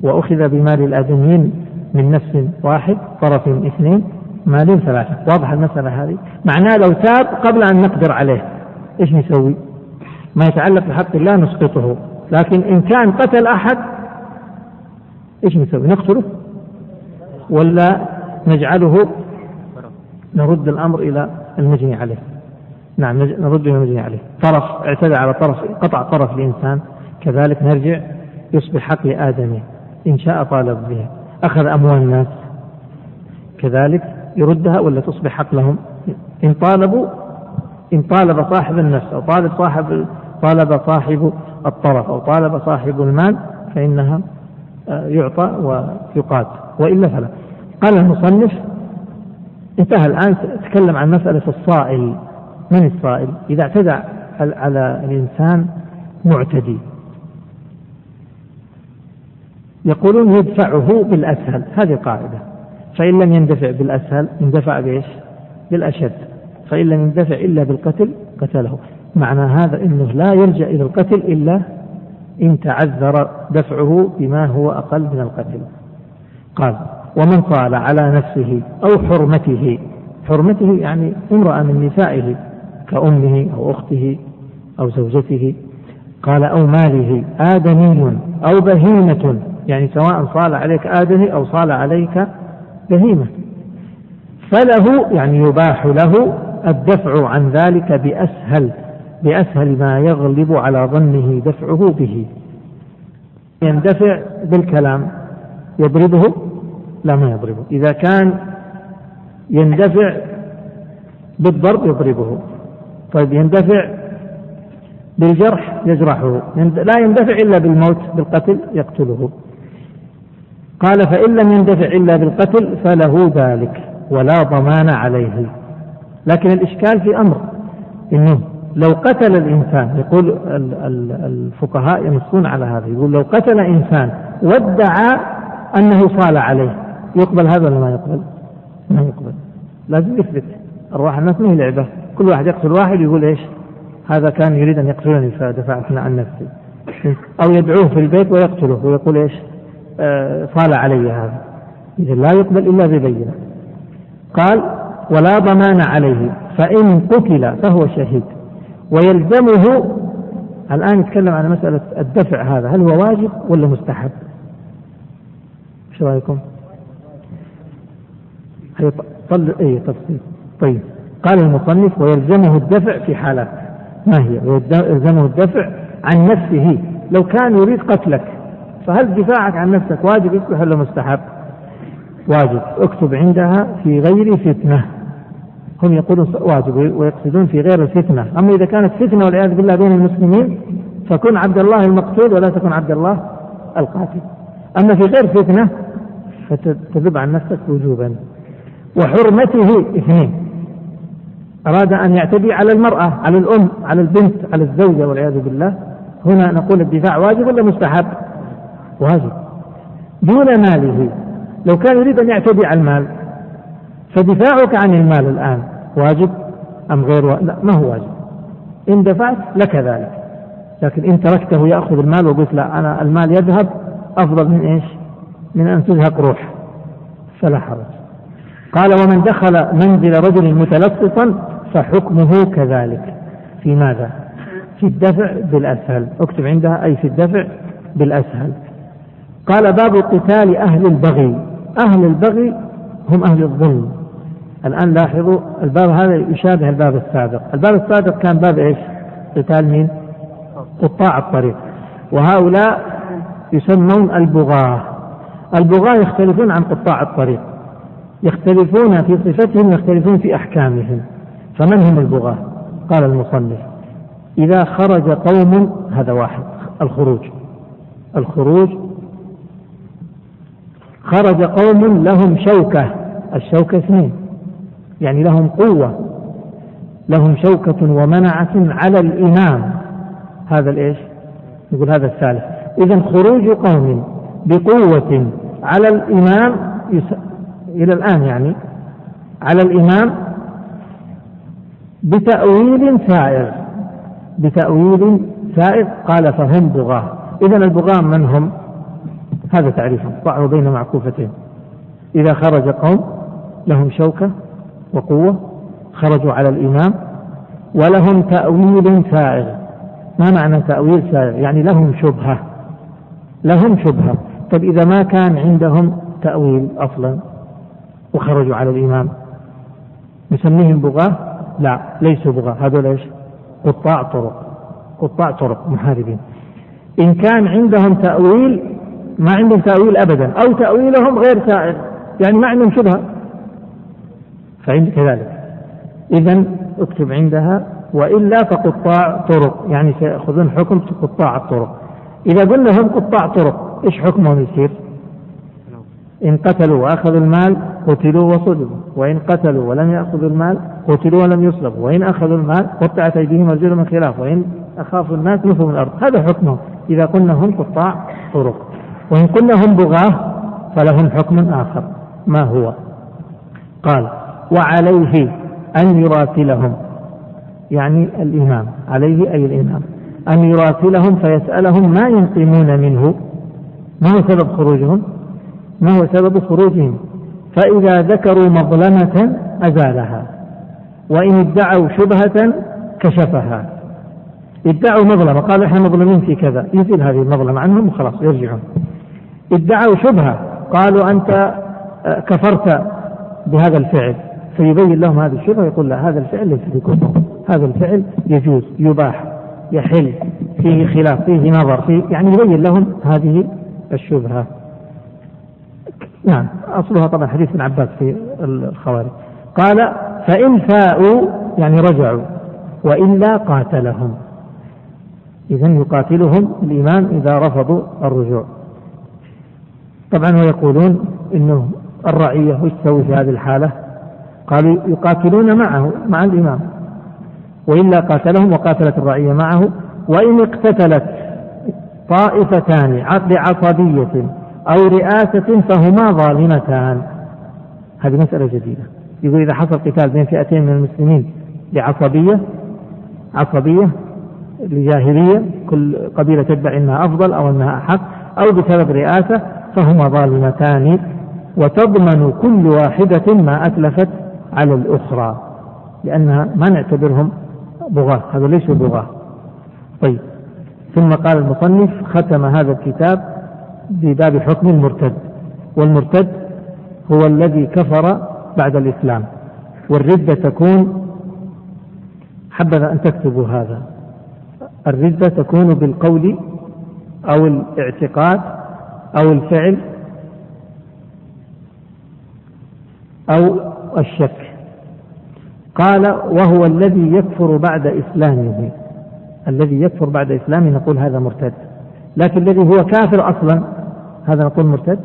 وأخذ بمال الآدميين من نفس واحد طرف اثنين مال ثلاثة. واضح المسألة هذه؟ معناه لو تاب قبل أن نقدر عليه. إيش نسوي؟ ما يتعلق بحق الله نسقطه. لكن إن كان قتل أحد إيش نسوي؟ نقتله؟ ولا نجعله نرد الأمر إلى المجني عليه؟ نعم نرد إلى المجني عليه. طرف اعتدى على طرف قطع طرف لإنسان كذلك نرجع يصبح حق لآدمي إن شاء طالب بها أخذ أموال الناس. كذلك يردها ولا تصبح حق لهم؟ إن طالبوا إن طالب صاحب النفس أو طالب صاحب طالب صاحب الطرف أو طالب صاحب المال فإنها آه، يعطى ويقاد وإلا فلا. قال المصنف انتهى الآن تكلم عن مسألة الصائل. من الصائل؟ إذا اعتدى على الإنسان معتدي. يقولون يدفعه بالأسهل. هذه قاعدة فإن لم يندفع بالأسهل اندفع بإيش؟ بالأشد. فإن لم يندفع إلا بالقتل قتله. معنى هذا أنه لا يلجأ إلى القتل إلا إن تعذر دفعه بما هو أقل من القتل. قال ومن طال على نفسه أو حرمته حرمته يعني امرأة من نسائه كأمه أو أخته أو زوجته قال أو ماله آدمي أو بهيمة يعني سواء صال عليك آدمي أو صال عليك بهيمة. فله يعني يباح له الدفع عن ذلك بأسهل بأسهل ما يغلب على ظنه دفعه به. يندفع بالكلام يضربه؟ لا ما يضربه. إذا كان يندفع بالضرب يضربه. طيب يندفع بالجرح يجرحه. لا يندفع إلا بالموت بالقتل يقتله. قال فإن لم يندفع إلا بالقتل فله ذلك ولا ضمان عليه. لكن الإشكال في أمر إنه لو قتل الإنسان يقول الفقهاء ينصون على هذا يقول لو قتل إنسان وادعى أنه صال عليه يقبل هذا ولا ما يقبل؟ ما يقبل. لازم يثبت. أرواح الناس ما هي لعبة. كل واحد يقتل واحد يقول إيش؟ هذا كان يريد أن يقتلني فدفعتنا عن نفسي. أو يدعوه في البيت ويقتله ويقول إيش؟ آه صال علي هذا. إذا لا يقبل إلا ببينة. قال ولا ضمان عليه فإن قتل فهو شهيد. ويلزمه الآن يتكلم عن مسألة الدفع هذا هل هو واجب ولا مستحب؟ إيش رأيكم؟ طل اي تفصيل. طيب. قال المصنف ويلزمه الدفع في حالات. ما هي؟ ويلزمه الدفع عن نفسه. لو كان يريد قتلك فهل دفاعك عن نفسك واجب؟ يصبح ولا مستحب؟ واجب. اكتب عندها في غير فتنة. هم يقولون واجب ويقصدون في غير الفتنة. أما إذا كانت فتنة والعياذ بالله بين المسلمين فكن عبد الله المقتول ولا تكن عبد الله القاتل. أما في غير فتنة فتذب عن نفسك وجوبا. وحرمته اثنين. أراد أن يعتدي على المرأة على الأم على البنت على الزوجة والعياذ بالله. هنا نقول الدفاع واجب ولا مستحب؟ واجب دون ماله. لو كان يريد أن يعتدي على المال فدفاعك عن المال الآن واجب أم غير واجب؟ لا ما هو واجب. إن دفعت لك ذلك. لكن إن تركته يأخذ المال وقلت لا أنا المال يذهب أفضل من إيش؟ من أن تزهق روح. فلا حرج. قال ومن دخل منزل رجل متلصصا فحكمه كذلك. في ماذا؟ في الدفع بالأسهل. اكتب عندها أي في الدفع بالأسهل. قال باب قتال أهل البغي. أهل البغي هم أهل الظلم. الآن لاحظوا الباب هذا يشابه الباب السابق. الباب السابق كان باب إيش؟ قتال مين؟ قطاع الطريق. وهؤلاء يسمون البغاة. البغاة يختلفون عن قطاع الطريق. يختلفون في صفتهم يختلفون في أحكامهم. فمن هم البغاة؟ قال المصنف. إذا خرج قوم هذا واحد الخروج. الخروج خرج قوم لهم شوكة. الشوكة اثنين. يعني لهم قوة. لهم شوكة ومنعة على الإمام. هذا الإيش؟ يقول هذا الثالث. إذا خروج قوم بقوة على الإمام يس... إلى الآن يعني على الإمام بتأويل سائغ بتأويل سائغ قال فهم بغاة. إذا البغاة من هم؟ هذا تعريفهم ضعوا بين معكوفتين. إذا خرج قوم لهم شوكة وقوة خرجوا على الإمام ولهم تأويل سائغ ما معنى تأويل سائغ يعني لهم شبهة. لهم شبهة. طيب إذا ما كان عندهم تأويل أصلا وخرجوا على الإمام نسميهم بغاة؟ لا ليسوا بغاة. هذول إيش؟ قطاع طرق. قطاع طرق محاربين. إن كان عندهم تأويل ما عندهم تأويل أبدا أو تأويلهم غير سائغ يعني ما عندهم شبهة. فعند كذلك. إذا اكتب عندها وإلا فقطاع طرق يعني سيأخذون حكم قطاع الطرق. إذا قلنا هم قطاع طرق إيش حكمهم يصير؟ إن قتلوا وأخذوا المال قتلوا وصلبوا وإن قتلوا ولم يأخذوا المال قتلوا ولم يصلبوا. وإن أخذوا المال قطعت أيديهم وارجلهم من خلاف. وإن أخافوا الناس نفوا من الأرض. هذا حكمهم. إذا قلنا هم قطاع طرق. وإن قلنا هم بغاة فلهم حكم آخر. ما هو؟ قال وعليه أن يراسلهم. يعني الإمام. عليه أي الإمام. أن يراسلهم فيسألهم ما ينقمون منه. ما هو سبب خروجهم؟ ما هو سبب خروجهم؟ فإذا ذكروا مظلمة أزالها وإن ادعوا شبهة كشفها. ادعوا مظلمة. قالوا إحنا مظلومين في كذا. يزيل هذه المظلمة عنهم وخلاص يرجعون. ادعوا شبهة. قالوا أنت آه، كفرت بهذا الفعل. فيبين لهم هذه الشبهة يقول لا هذا الفعل ليس بكفر. هذا الفعل يجوز يباح يحل فيه خلاف فيه نظر فيه يعني يبين لهم هذه الشبهة. نعم أصلها طبعا حديث ابن عباس في الخوارج. قال فإن فاءوا يعني رجعوا وإلا قاتلهم. إذا يقاتلهم الإمام إذا رفضوا الرجوع. طبعا ويقولون إنه الرعية وش تسوي في هذه الحالة. قالوا يقاتلون معه مع الإمام. وإلا قاتلهم وقاتلت الرعية معه. وإن اقتتلت طائفتان لعصبية أو رئاسة فهما ظالمتان. هذه مسألة جديدة. يقول إذا حصل قتال بين فئتين من المسلمين لعصبية عصبية لجاهلية كل قبيلة تدعي أنها أفضل أو أنها أحق أو بسبب رئاسة فهما ظالمتان وتضمن كل واحدة ما أتلفت على الأخرى لأنها ما نعتبرهم بغاة هذا ليسوا بغاة. طيب ثم قال المصنف ختم هذا الكتاب بباب حكم المرتد والمرتد هو الذي كفر بعد الإسلام والردة تكون حبذا أن تكتبوا هذا الردة تكون بالقول أو الاعتقاد أو الفعل أو الشك. قال وهو الذي يكفر بعد إسلامه. الذي يكفر بعد إسلامه نقول هذا مرتد. لكن الذي هو كافر أصلا هذا نقول مرتد؟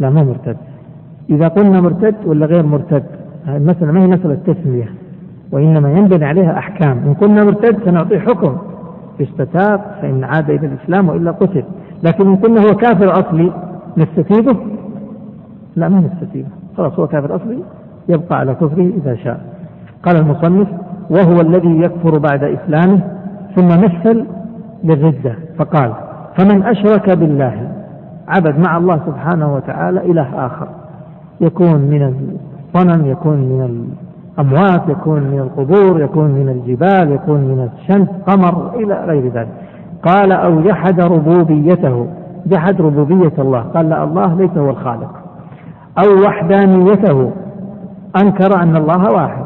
لا ما مرتد. إذا قلنا مرتد ولا غير مرتد؟ المسألة ما هي مسألة تسمية وإنما ينبني عليها أحكام. إن قلنا مرتد سنعطيه حكم. استتاب فإن عاد إلى الإسلام وإلا قتل. لكن إن قلنا هو كافر أصلي نستتيبه لا ما نستتيبه خلاص هو كافر أصلي يبقى على كفره إذا شاء. قال المصنف وهو الذي يكفر بعد إسلامه ثم مثل للردة. فقال فمن أشرك بالله عبد مع الله سبحانه وتعالى إله آخر. يكون من الصنم يكون من الأموات يكون من القبور يكون من الجبال يكون من الشمس قمر إلى غير ذلك. قال أو جحد ربوبيته جحد ربوبية الله. قال لا الله ليس هو الخالق. أو وحدانيته أنكر أن الله واحد.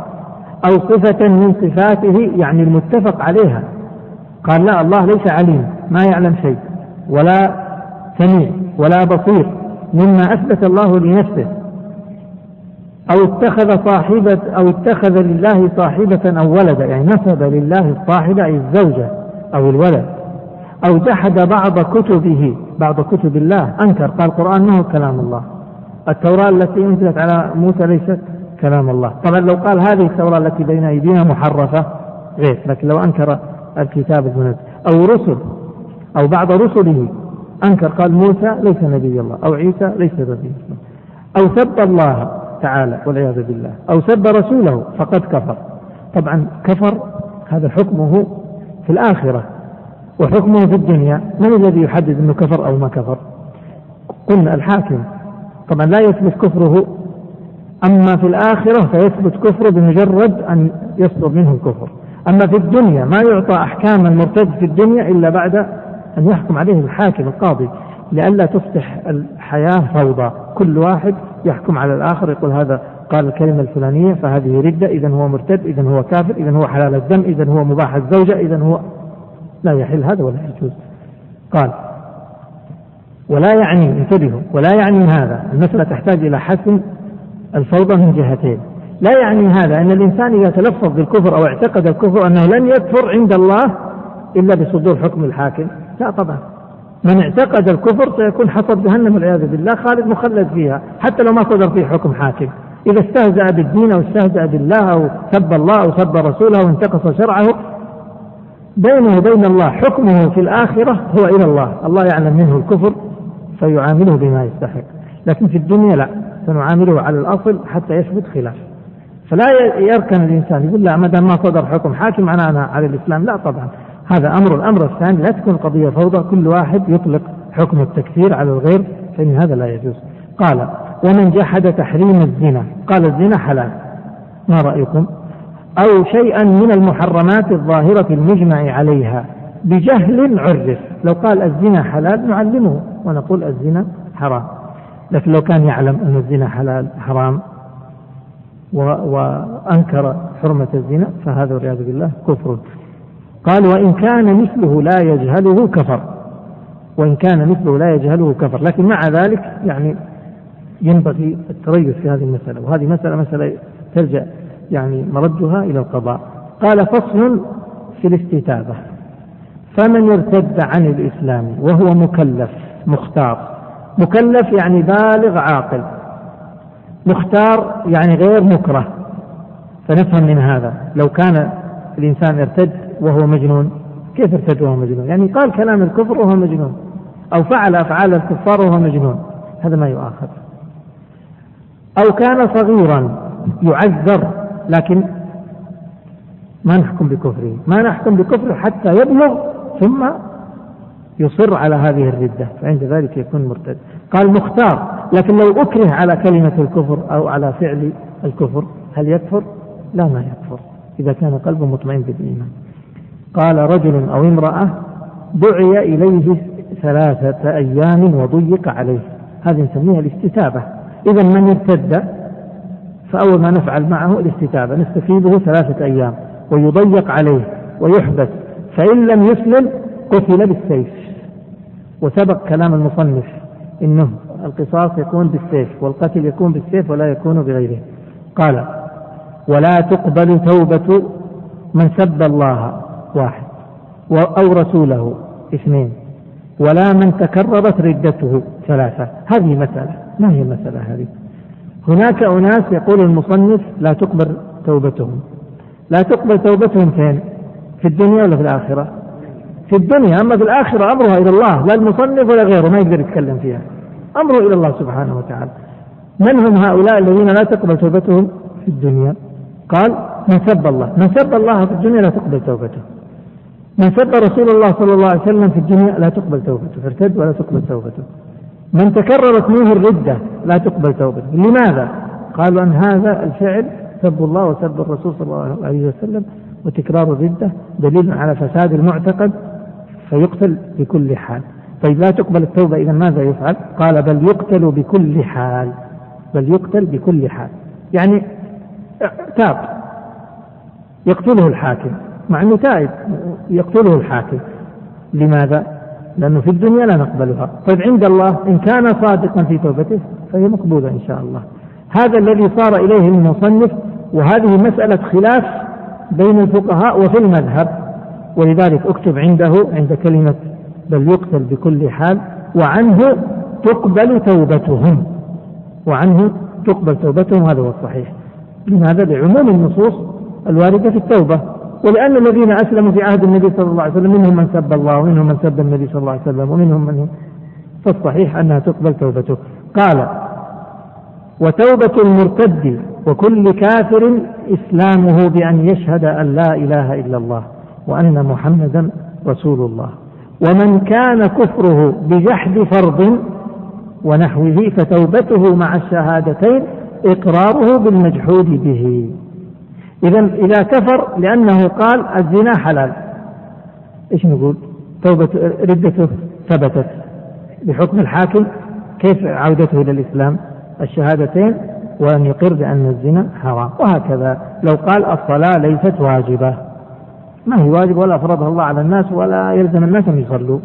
أو صفة من صفاته يعني المتفق عليها. قال لا الله ليس عليم ما يعلم شيء ولا سميع ولا بصير مما أثبت الله لنفسه. أو اتخذ صاحبة أو اتخذ لله صاحبة أو ولدا يعني نسب لله الصاحبة أي الزوجة أو الولد. أو جحد بعض كتبه بعض كتب الله أنكر قال القرآن ما هو كلام الله. التوراة التي أنزلت على موسى ليست كلام الله. طبعا لو قال هذه التوراة التي بين أيدينا محرفة غير لكن لو أنكر الكتاب المنزل أو رسل أو بعض رسله أنكر قال موسى ليس نبي الله أو عيسى ليس نبي الله. أو سب الله تعالى والعياذ بالله. أو سب رسوله فقد كفر. طبعا كفر هذا حكمه في الآخرة. وحكمه في الدنيا من الذي يحدد أنه كفر أو ما كفر؟ قلنا الحاكم. طبعا لا يثبت كفره أما في الآخرة فيثبت كفره بمجرد أن يصدر منه الكفر. أما في الدنيا ما يعطى أحكام المرتد في الدنيا إلا بعد أن يحكم عليه الحاكم القاضي. لئلا تصبح الحياة فوضى. كل واحد يحكم على الآخر يقول هذا قال الكلمة الفلانية فهذه ردة إذا هو مرتد إذا هو كافر إذا هو حلال الدم إذا هو مباح الزوجة إذا هو لا يحل هذا ولا يجوز. قال ولا يعني انتبهوا ولا يعني هذا. المسألة تحتاج إلى حسم الفوضى من جهتين. لا يعني هذا أن الإنسان إذا تلفظ بالكفر أو اعتقد الكفر أنه لن يكفر عند الله إلا بصدور حكم الحاكم. لا طبعا. من اعتقد الكفر سيكون حصد جهنم والعياذ بالله خالد مخلد فيها حتى لو ما صدر فيه حكم حاكم. إذا استهزأ بالدين أو استهزأ بالله أو سب الله أو سب رسوله أو انتقص شرعه بينه وبين الله حكمه في الآخرة هو إلى الله. الله يعلم منه الكفر فيعامله بما يستحق. لكن في الدنيا لا سنعامله على الأصل حتى يثبت خلاف. فلا يركن الإنسان يقول لا ما دام ما صدر حكم حاكم أنا أنا على الإسلام لا طبعا. هذا أمر الأمر الثاني لا تكون قضية فوضى كل واحد يطلق حكم التكفير على الغير فإن هذا لا يجوز. قال ومن جحد تحريم الزنا. قال الزنا حلال. ما رأيكم؟ أو شيئا من المحرمات الظاهرة المجمع عليها بجهل عرف. لو قال الزنا حلال نعلمه ونقول الزنا حرام. لكن لو كان يعلم أن الزنا حلال حرام وأنكر حرمة الزنا فهذا والعياذ بالله كفر. قال وإن كان مثله لا يجهله كفر. وإن كان مثله لا يجهله كفر. لكن مع ذلك يعني ينبغي التريث في هذه المسألة. وهذه مسألة مسألة ترجع يعني مردها إلى القضاء. قال فصل في الاستتابة. فمن ارتد عن الإسلام وهو مكلف مختار. مكلف يعني بالغ عاقل. مختار يعني غير مكره. فنفهم من هذا. لو كان الإنسان ارتد وهو مجنون كيف ارتد وهو مجنون؟ يعني قال كلام الكفر وهو مجنون. أو فعل أفعال الكفار وهو مجنون. هذا ما يؤاخذ. أو كان صغيرا يعذر لكن ما نحكم بكفره ما نحكم بكفره حتى يبلغ ثم يصر على هذه الردة فعند ذلك يكون مرتد. قال مختار لكن لو أكره على كلمة الكفر أو على فعل الكفر هل يكفر؟ لا ما يكفر إذا كان قلبه مطمئن بالإيمان. قال رجل أو امرأة دعي إليه ثلاثة أيام وضيق عليه. هذه نسميها الاستتابة. إذا من ارتد؟ فأول ما نفعل معه الاستتابة نستفيده ثلاثة أيام ويضيق عليه ويحبس فإن لم يسلم قتل بالسيف. وسبق كلام المصنف إنه القصاص يكون بالسيف والقتل يكون بالسيف ولا يكون بغيره. قال ولا تقبل توبة من سب الله واحد أو رسوله اثنين ولا من تكررت ردته ثلاثة. هذه مسألة. ما هي المسألة هذه؟ هناك أناس يقول المصنف لا تقبل توبتهم. لا تقبل توبتهم فين؟ في الدنيا ولا في الآخرة؟ في الدنيا. أما في الآخرة أمرها إلى الله لا المصنف ولا غيره ما يقدر يتكلم فيها. أمره إلى الله سبحانه وتعالى. من هم هؤلاء الذين لا تقبل توبتهم؟ في الدنيا. قال من سب الله. من سب الله في الدنيا لا تقبل توبته. من سب رسول الله صلى الله عليه وسلم في الدنيا لا تقبل توبته. فارتد ولا تقبل توبته. من تكررت منه الردة لا تقبل توبته لماذا؟ قالوا أن هذا الفعل سب الله وسب الرسول صلى الله عليه وسلم وتكرار الردة دليل على فساد المعتقد فيقتل بكل حال طيب لا تقبل التوبة إذا ماذا يفعل؟ قال بل يقتل بكل حال بل يقتل بكل حال يعني تاب يقتله الحاكم مع أنه تائب يقتله الحاكم لماذا؟ لأنه في الدنيا لا نقبلها. طيب عند الله إن كان صادقا في توبته فهي مقبولة إن شاء الله. هذا الذي صار إليه المصنف وهذه مسألة خلاف بين الفقهاء وفي المذهب. ولذلك أكتب عنده عند كلمة بل يقتل بكل حال وعنه تقبل توبتهم. وعنه تقبل توبتهم هذا هو الصحيح. لماذا؟ لعموم النصوص الواردة في التوبة. ولأن الذين أسلموا في عهد النبي صلى الله عليه وسلم منهم من سب الله ومنهم من سب النبي صلى الله عليه وسلم ومنهم من فالصحيح أنها تقبل توبته. قال وتوبة المرتد وكل كافر إسلامه بأن يشهد أن لا إله إلا الله وأن محمدا رسول الله. ومن كان كفره بجحد فرض ونحوه فتوبته مع الشهادتين إقراره بالمجحود به. إذا إذا كفر لأنه قال الزنا حلال. إيش نقول؟ توبة ردته ثبتت. بحكم الحاكم كيف عودته إلى الإسلام؟ الشهادتين وأن يقر بأن الزنا حرام. وهكذا لو قال الصلاة ليست واجبة. ما هي واجب ولا فرضها الله على الناس ولا يلزم الناس أن يصلوا.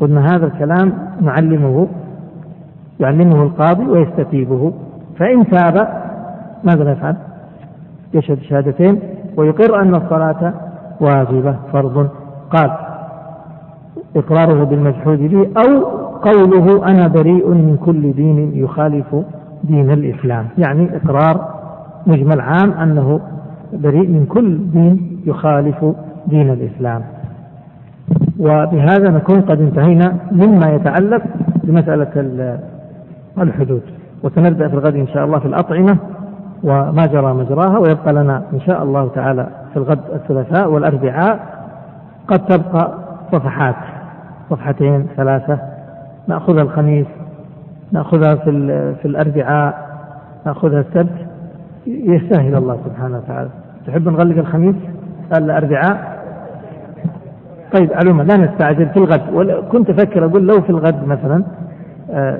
قلنا هذا الكلام نعلمه يعلمه القاضي ويستتيبه. فإن تاب ماذا نفعل؟ يشهد شهادتين ويقر أن الصلاة واجبة فرض. قال إقراره بالمجحود به أو قوله أنا بريء من كل دين يخالف دين الإسلام. يعني إقرار مجمل عام أنه بريء من كل دين يخالف دين الإسلام. وبهذا نكون قد انتهينا مما يتعلق بمسألة الحدود. وسنبدأ في الغد إن شاء الله في الأطعمة. وما جرى مجراها ويبقى لنا إن شاء الله تعالى في الغد الثلاثاء والأربعاء قد تبقى صفحات صفحتين ثلاثة نأخذها الخميس نأخذها في, في الأربعاء نأخذها السبت يستاهل الله سبحانه وتعالى. تحب نغلق الخميس؟ الأربعاء طيب علومة لا نستعجل في الغد. كنت أفكر أقول لو في الغد مثلا آه،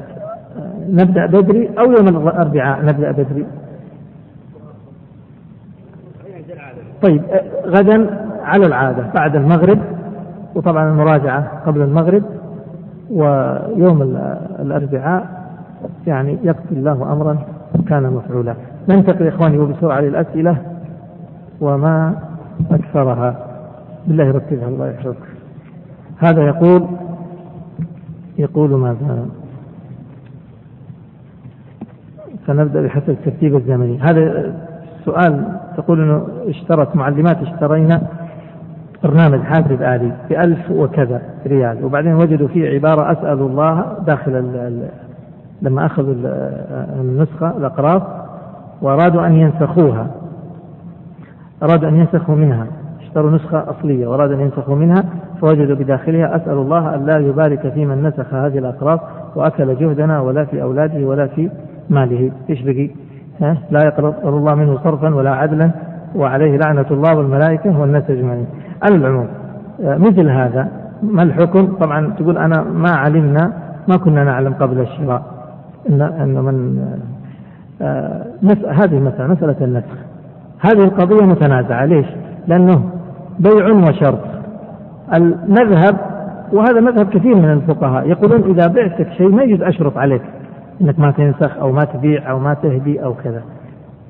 نبدأ بدري أو يوم الأربعاء نبدأ بدري. طيب آه، غدا على العادة بعد المغرب وطبعا المراجعة قبل المغرب ويوم الأربعاء يعني يقضي الله أمرا كان مفعولا. ننتقل إخواني وبسرعة للأسئلة وما أكثرها. بالله ركزها الله يحفظك. هذا يقول يقول ماذا؟ سنبدأ بحسب الترتيب الزمني. هذا سؤال تقول إنه اشترت معلمات اشترينا برنامج حاسب آلي بألف وكذا ريال وبعدين وجدوا فيه عبارة أسأل الله داخل ال ال لما أخذوا النسخة الأقراص وأرادوا أن ينسخوها أرادوا أن ينسخوا منها اشتروا نسخة أصلية وأرادوا أن ينسخوا منها فوجدوا بداخلها أسأل الله أن لا يبارك في من نسخ هذه الأقراص وأكل جهدنا ولا في أولاده ولا في ماله إيش بقي؟ لا يقبل الله منه صرفا ولا عدلا وعليه لعنة الله والملائكة والناس أجمعين. على العموم مثل هذا ما الحكم؟ طبعا تقول أنا ما علمنا ما كنا نعلم قبل الشراء. إن, إن من آه هذه المسألة مسألة النسخ هذه القضية متنازعة. ليش؟ لأنه بيع وشرط المذهب وهذا مذهب كثير من الفقهاء يقولون إذا بعتك شيء ما يجوز أشرط عليك. أنك ما تنسخ أو ما تبيع أو ما تهدي أو كذا.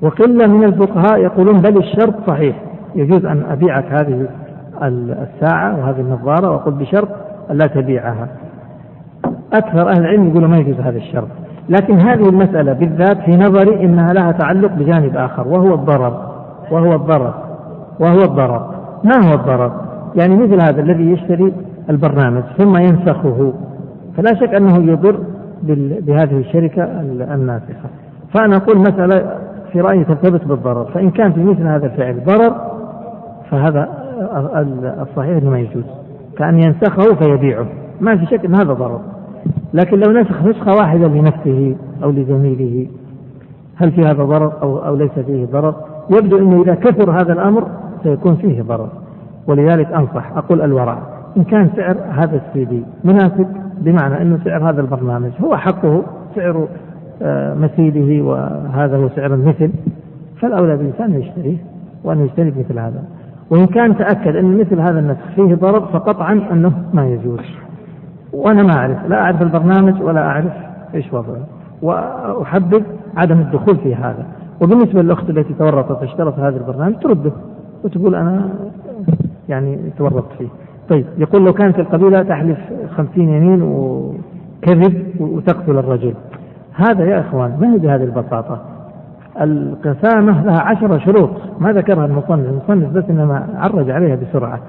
وقلة من الفقهاء يقولون بل الشرط صحيح. يجوز أن أبيعك هذه الساعة وهذه النظارة وأقول بشرط ألا تبيعها. أكثر أهل العلم يقولوا ما يجوز هذا الشرط. لكن هذه المسألة بالذات في نظري إنها لها تعلق بجانب آخر وهو الضرر وهو الضرر وهو الضرر. ما هو الضرر؟ يعني مثل هذا الذي يشتري البرنامج ثم ينسخه. فلا شك أنه يضر بهذه الشركة الناسخة. فأنا أقول مسألة في رأيي ترتبط بالضرر. فإن كان في مثل هذا الفعل ضرر فهذا الصحيح أنه ما يجوز. كأن ينسخه فيبيعه. ما في شك أن هذا ضرر. لكن لو نسخ نسخة واحدة لنفسه أو لزميله هل في هذا ضرر أو, أو ليس فيه ضرر؟ يبدو أنه إذا كثر هذا الأمر سيكون فيه ضرر. ولذلك أنصح. أقول الورع إن كان سعر هذا السي دي مناسب بمعنى أنه سعر هذا البرنامج هو حقه سعر آه، مثيله وهذا هو سعر المثل. فالأولى بالإنسان أن يشتريه وأن يجتنب مثل هذا. وإن كان تأكد أن مثل هذا النسخ فيه ضرر فقطعا أنه ما يجوز. وأنا ما أعرف لا أعرف البرنامج ولا أعرف إيش وضعه. وأحبذ عدم الدخول في هذا. وبالنسبة للأخت التي تورطت اشترت هذا البرنامج ترده وتقول أنا يعني تورطت فيه. طيب يقول لو كانت القبيلة تحلف خمسين يمين وكذب وتقتل الرجل. هذا يا إخوان ما هي بهذه البساطة؟ القسامة لها عشرة شروط. ما ذكرها المصنف المصنف بس إنما عرج عليها بسرعة.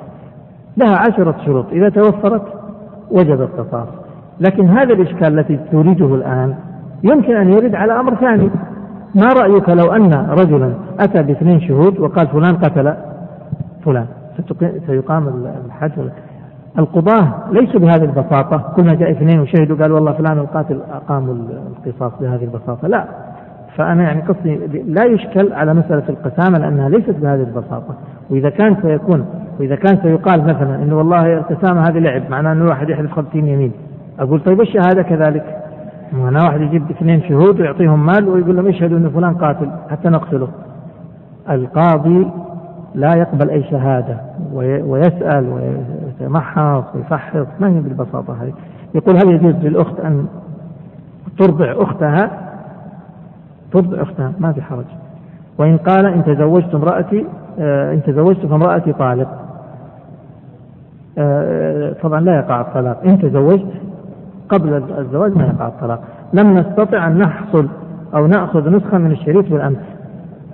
لها عشرة شروط. إذا توفرت وجب القصاص لكن هذا الإشكال الذي تريده الآن يمكن أن يرد على أمر ثاني. ما رأيك لو أن رجلا أتى باثنين شهود وقال فلان قتل فلان؟ سيقام الحد القضاة ليسوا بهذه البساطة. كل ما جاء اثنين وشهدوا قال والله فلان القاتل أقاموا القصاص بهذه البساطة. لا. فأنا يعني قصدي لا يشكل على مسألة القسامة لأنها ليست بهذه البساطة. وإذا كان سيكون وإذا كان سيقال مثلا أنه والله القسامة هذه لعب معناه أنه واحد يحلف خمسين يمين. أقول طيب الشهادة كذلك؟ معناه واحد يجيب اثنين شهود ويعطيهم مال ويقول لهم اشهدوا أن فلان قاتل حتى نقتله. القاضي لا يقبل أي شهادة ويسأل ويتمحص ويفحص ما هي بالبساطة هذه؟ يقول هل يجوز للأخت أن ترضع أختها؟ ترضع أختها ما في حرج. وإن قال إن تزوجت امرأتي آه، إن تزوجت فامرأتي طالق. آه، طبعا لا يقع الطلاق. إن تزوجت قبل الزواج ما يقع الطلاق. لم نستطع أن نحصل أو نأخذ نسخة من الشريط بالأمس.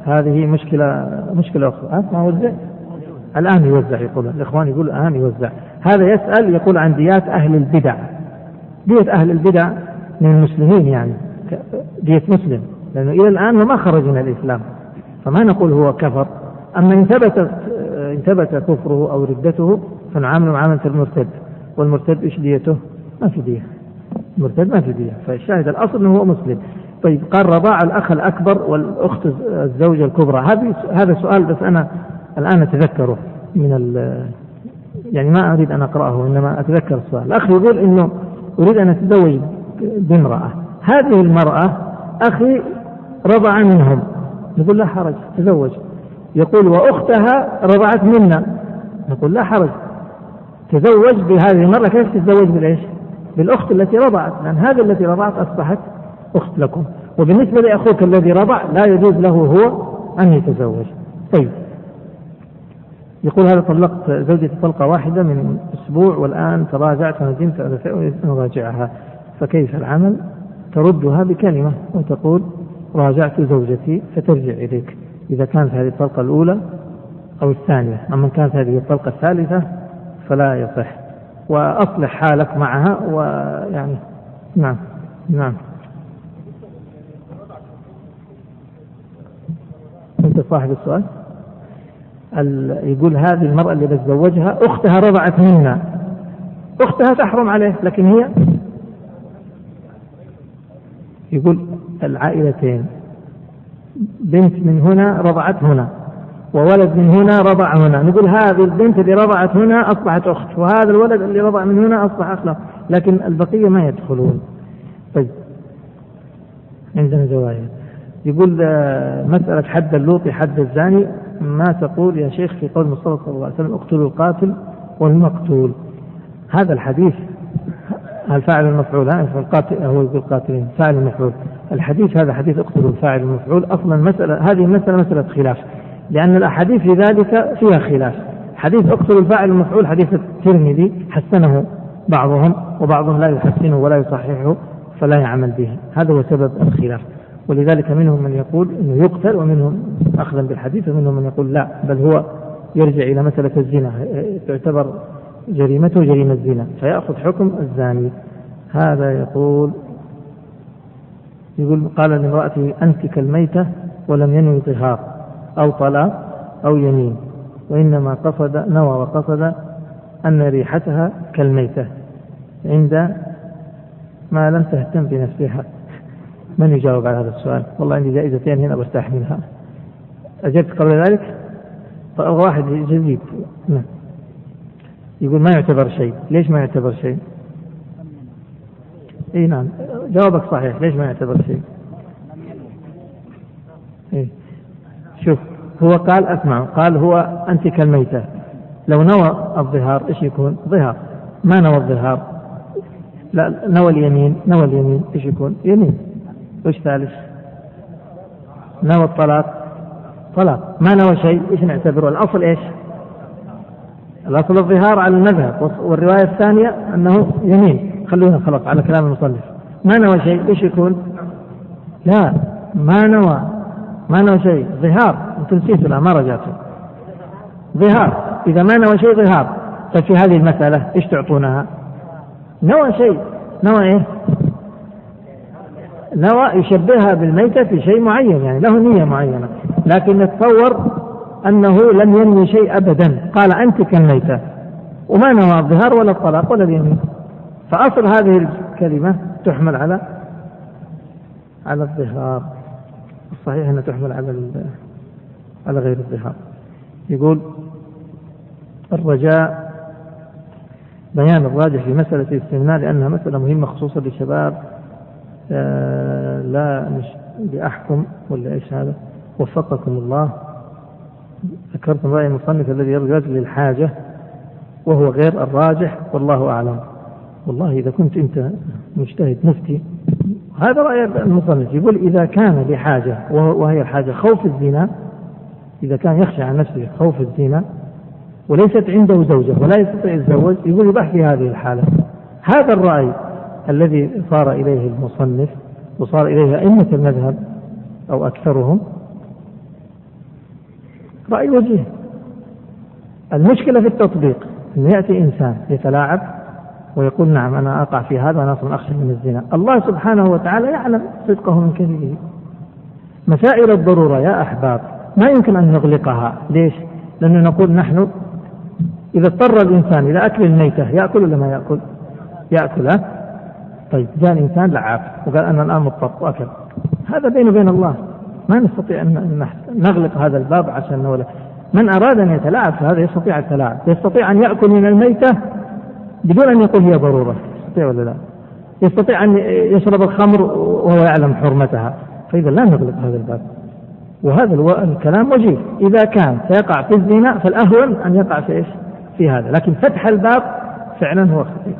هذه مشكلة مشكلة أخرى. ما وزع الآن يوزع يقول. الإخوان يقول الآن يوزع. هذا يسأل يقول عن ديات أهل البدع. دية أهل البدع من المسلمين يعني دية مسلم. لأنه إلى الآن ما خرج من الإسلام. فما نقول هو كفر. أما إن ثبت إن ثبت كفره أو ردته فنعامله معاملة المرتد. والمرتد إيش ديته؟ ما في دية. المرتد ما في دية. فالشاهد الأصل أنه هو مسلم. طيب قال رضاع الأخ الأكبر والأخت الزوجة الكبرى. هذه هذا سؤال بس أنا الآن أتذكره من ال يعني ما أريد أن أقرأه إنما أتذكر السؤال. الأخ يقول إنه أريد أن أتزوج بامرأة. هذه المرأة أخي رضع منهم. نقول لا حرج تزوج. يقول وأختها رضعت منا. نقول لا حرج تزوج بهذه المرأة. كيف تتزوج بالإيش؟ بالأخت التي رضعت. لأن هذه التي رضعت أصبحت أخت لكم. وبالنسبة لأخوك الذي رضع لا يجوز له هو أن يتزوج. طيب. يقول هذا طلقت زوجتي طلقة واحدة من أسبوع والآن تراجعت وندمت على أراجعها. فكيف العمل؟ تردها بكلمة وتقول راجعت زوجتي فترجع إليك. إذا كانت هذه الطلقة الأولى أو الثانية. أما كانت هذه الطلقة الثالثة فلا يصح. وأصلح حالك معها ويعني نعم نعم. أنت صاحب السؤال؟ يقول هذه المرأة اللي بتزوجها أختها رضعت منا. أختها تحرم عليه لكن هي؟ يقول العائلتين. بنت من هنا رضعت هنا وولد من هنا رضع هنا. نقول هذه البنت اللي رضعت هنا أصبحت أخت وهذا الولد اللي رضع من هنا أصبح أخ لكن البقية ما يدخلون. طيب. عندنا زوايا. يقول آه، مسألة حد اللوطي حد الزاني ما تقول يا شيخ في قول المصطفى صلى الله عليه وسلم اقتلوا القاتل والمقتول. هذا الحديث الفاعل المفعول؟ القاتل هو يقول قاتلين فاعل المفعول. الحديث هذا حديث اقتلوا الفاعل المفعول. أصلا مسألة هذه المسألة مسألة خلاف لأن الأحاديث في ذلك فيها خلاف. حديث اقتلوا الفاعل المفعول حديث الترمذي حسنه بعضهم وبعضهم لا يحسنه ولا يصححه فلا يعمل به. هذا هو سبب الخلاف. ولذلك منهم من يقول إنه يقتل ومنهم اخذا بالحديث ومنهم من يقول لا بل هو يرجع إلى مسألة الزنا تعتبر جريمته جريمة الزنا فيأخذ حكم الزاني. هذا يقول يقول قال لامرأته أنت كالميتة ولم ينوي ظهار أو طلاق أو يمين وإنما قصد نوى وقصد أن ريحتها كالميتة عند ما لم تهتم بنفسها. من يجاوب على هذا السؤال؟ والله عندي جائزتين هنا برتاح منها. أجبت قبل ذلك؟ واحد جديد. نعم. يقول ما يعتبر شيء. ليش ما يعتبر شيء؟ إي نعم. جوابك صحيح. ليش ما يعتبر شيء؟ إيه؟ شوف هو قال أسمع. قال هو أنت كالميتة. لو نوى الظهار إيش يكون؟ ظهار. ما نوى الظهار؟ لا نوى اليمين. نوى اليمين إيش يكون؟ يمين. وش ثالث؟ نوى الطلاق. طلاق. ما نوى شيء؟ إيش نعتبره؟ الأصل إيش؟ الأصل الظهار على المذهب. والرواية الثانية أنه يمين. خلونا خلاص على كلام المصنف. ما نوى شيء؟ إيش يكون؟ لا. ما نوى. ما نوى شيء. ظهار. انت نسيت ما رجعته ظهار. إذا ما نوى شيء ظهار. طيب في هذه المسألة إيش تعطونها؟ نوى شيء. نوى إيه؟ نوى يشبهها بالميتة في شيء معين يعني له نية معينة لكن نتصور أنه لم ينوي شيء أبدا. قال أنت كالميتة وما نوى الظهار ولا الطلاق ولا اليمين. فأصل هذه الكلمة تحمل على على الظهار. الصحيح أنها تحمل على على غير الظهار. يقول الرجاء بيان الراجح في مسألة الاستمناء لأنها مسألة مهمة خصوصا للشباب لا مش بأحكم ولا إيش هذا. وفقكم الله. ذكرتم رأي المصنف الذي يرجع للحاجة وهو غير الراجح والله أعلم. والله إذا كنت أنت مجتهد مفتي هذا رأي المصنف. يقول إذا كان لحاجة وهي الحاجة خوف الزنا إذا كان يخشى عن نفسه خوف الزنا وليست عنده زوجة ولا يستطيع يتزوج يقول يباح في هذه الحالة. هذا الرأي الذي صار إليه المصنف وصار إليه أئمة المذهب أو أكثرهم رأي وجيه المشكلة في التطبيق أن يأتي إنسان يتلاعب ويقول نعم أنا أقع في هذا وأنا أصلا أخشى من الزنا الله سبحانه وتعالى يعلم صدقه من كذبه مسائل الضرورة يا أحباب ما يمكن أن نغلقها ليش؟ لأنه نقول نحن إذا اضطر الإنسان إلى أكل الميتة يأكل ولا ما يأكل؟ يأكل؟ طيب جاء إنسان لعاب وقال أنا الآن مضطر وأكل. هذا بينه وبين الله. ما نستطيع أن نغلق هذا الباب عشان ولا من أراد أن يتلاعب فهذا يستطيع التلاعب. يستطيع أن يأكل من الميتة بدون أن يقول هي ضرورة. يستطيع ولا لا؟ يستطيع أن يشرب الخمر وهو يعلم حرمتها. فإذا لا نغلق هذا الباب. وهذا الكلام وجيه. إذا كان سيقع في الزنا فالأهون أن يقع في إيش؟ في هذا. لكن فتح الباب فعلا هو خطير.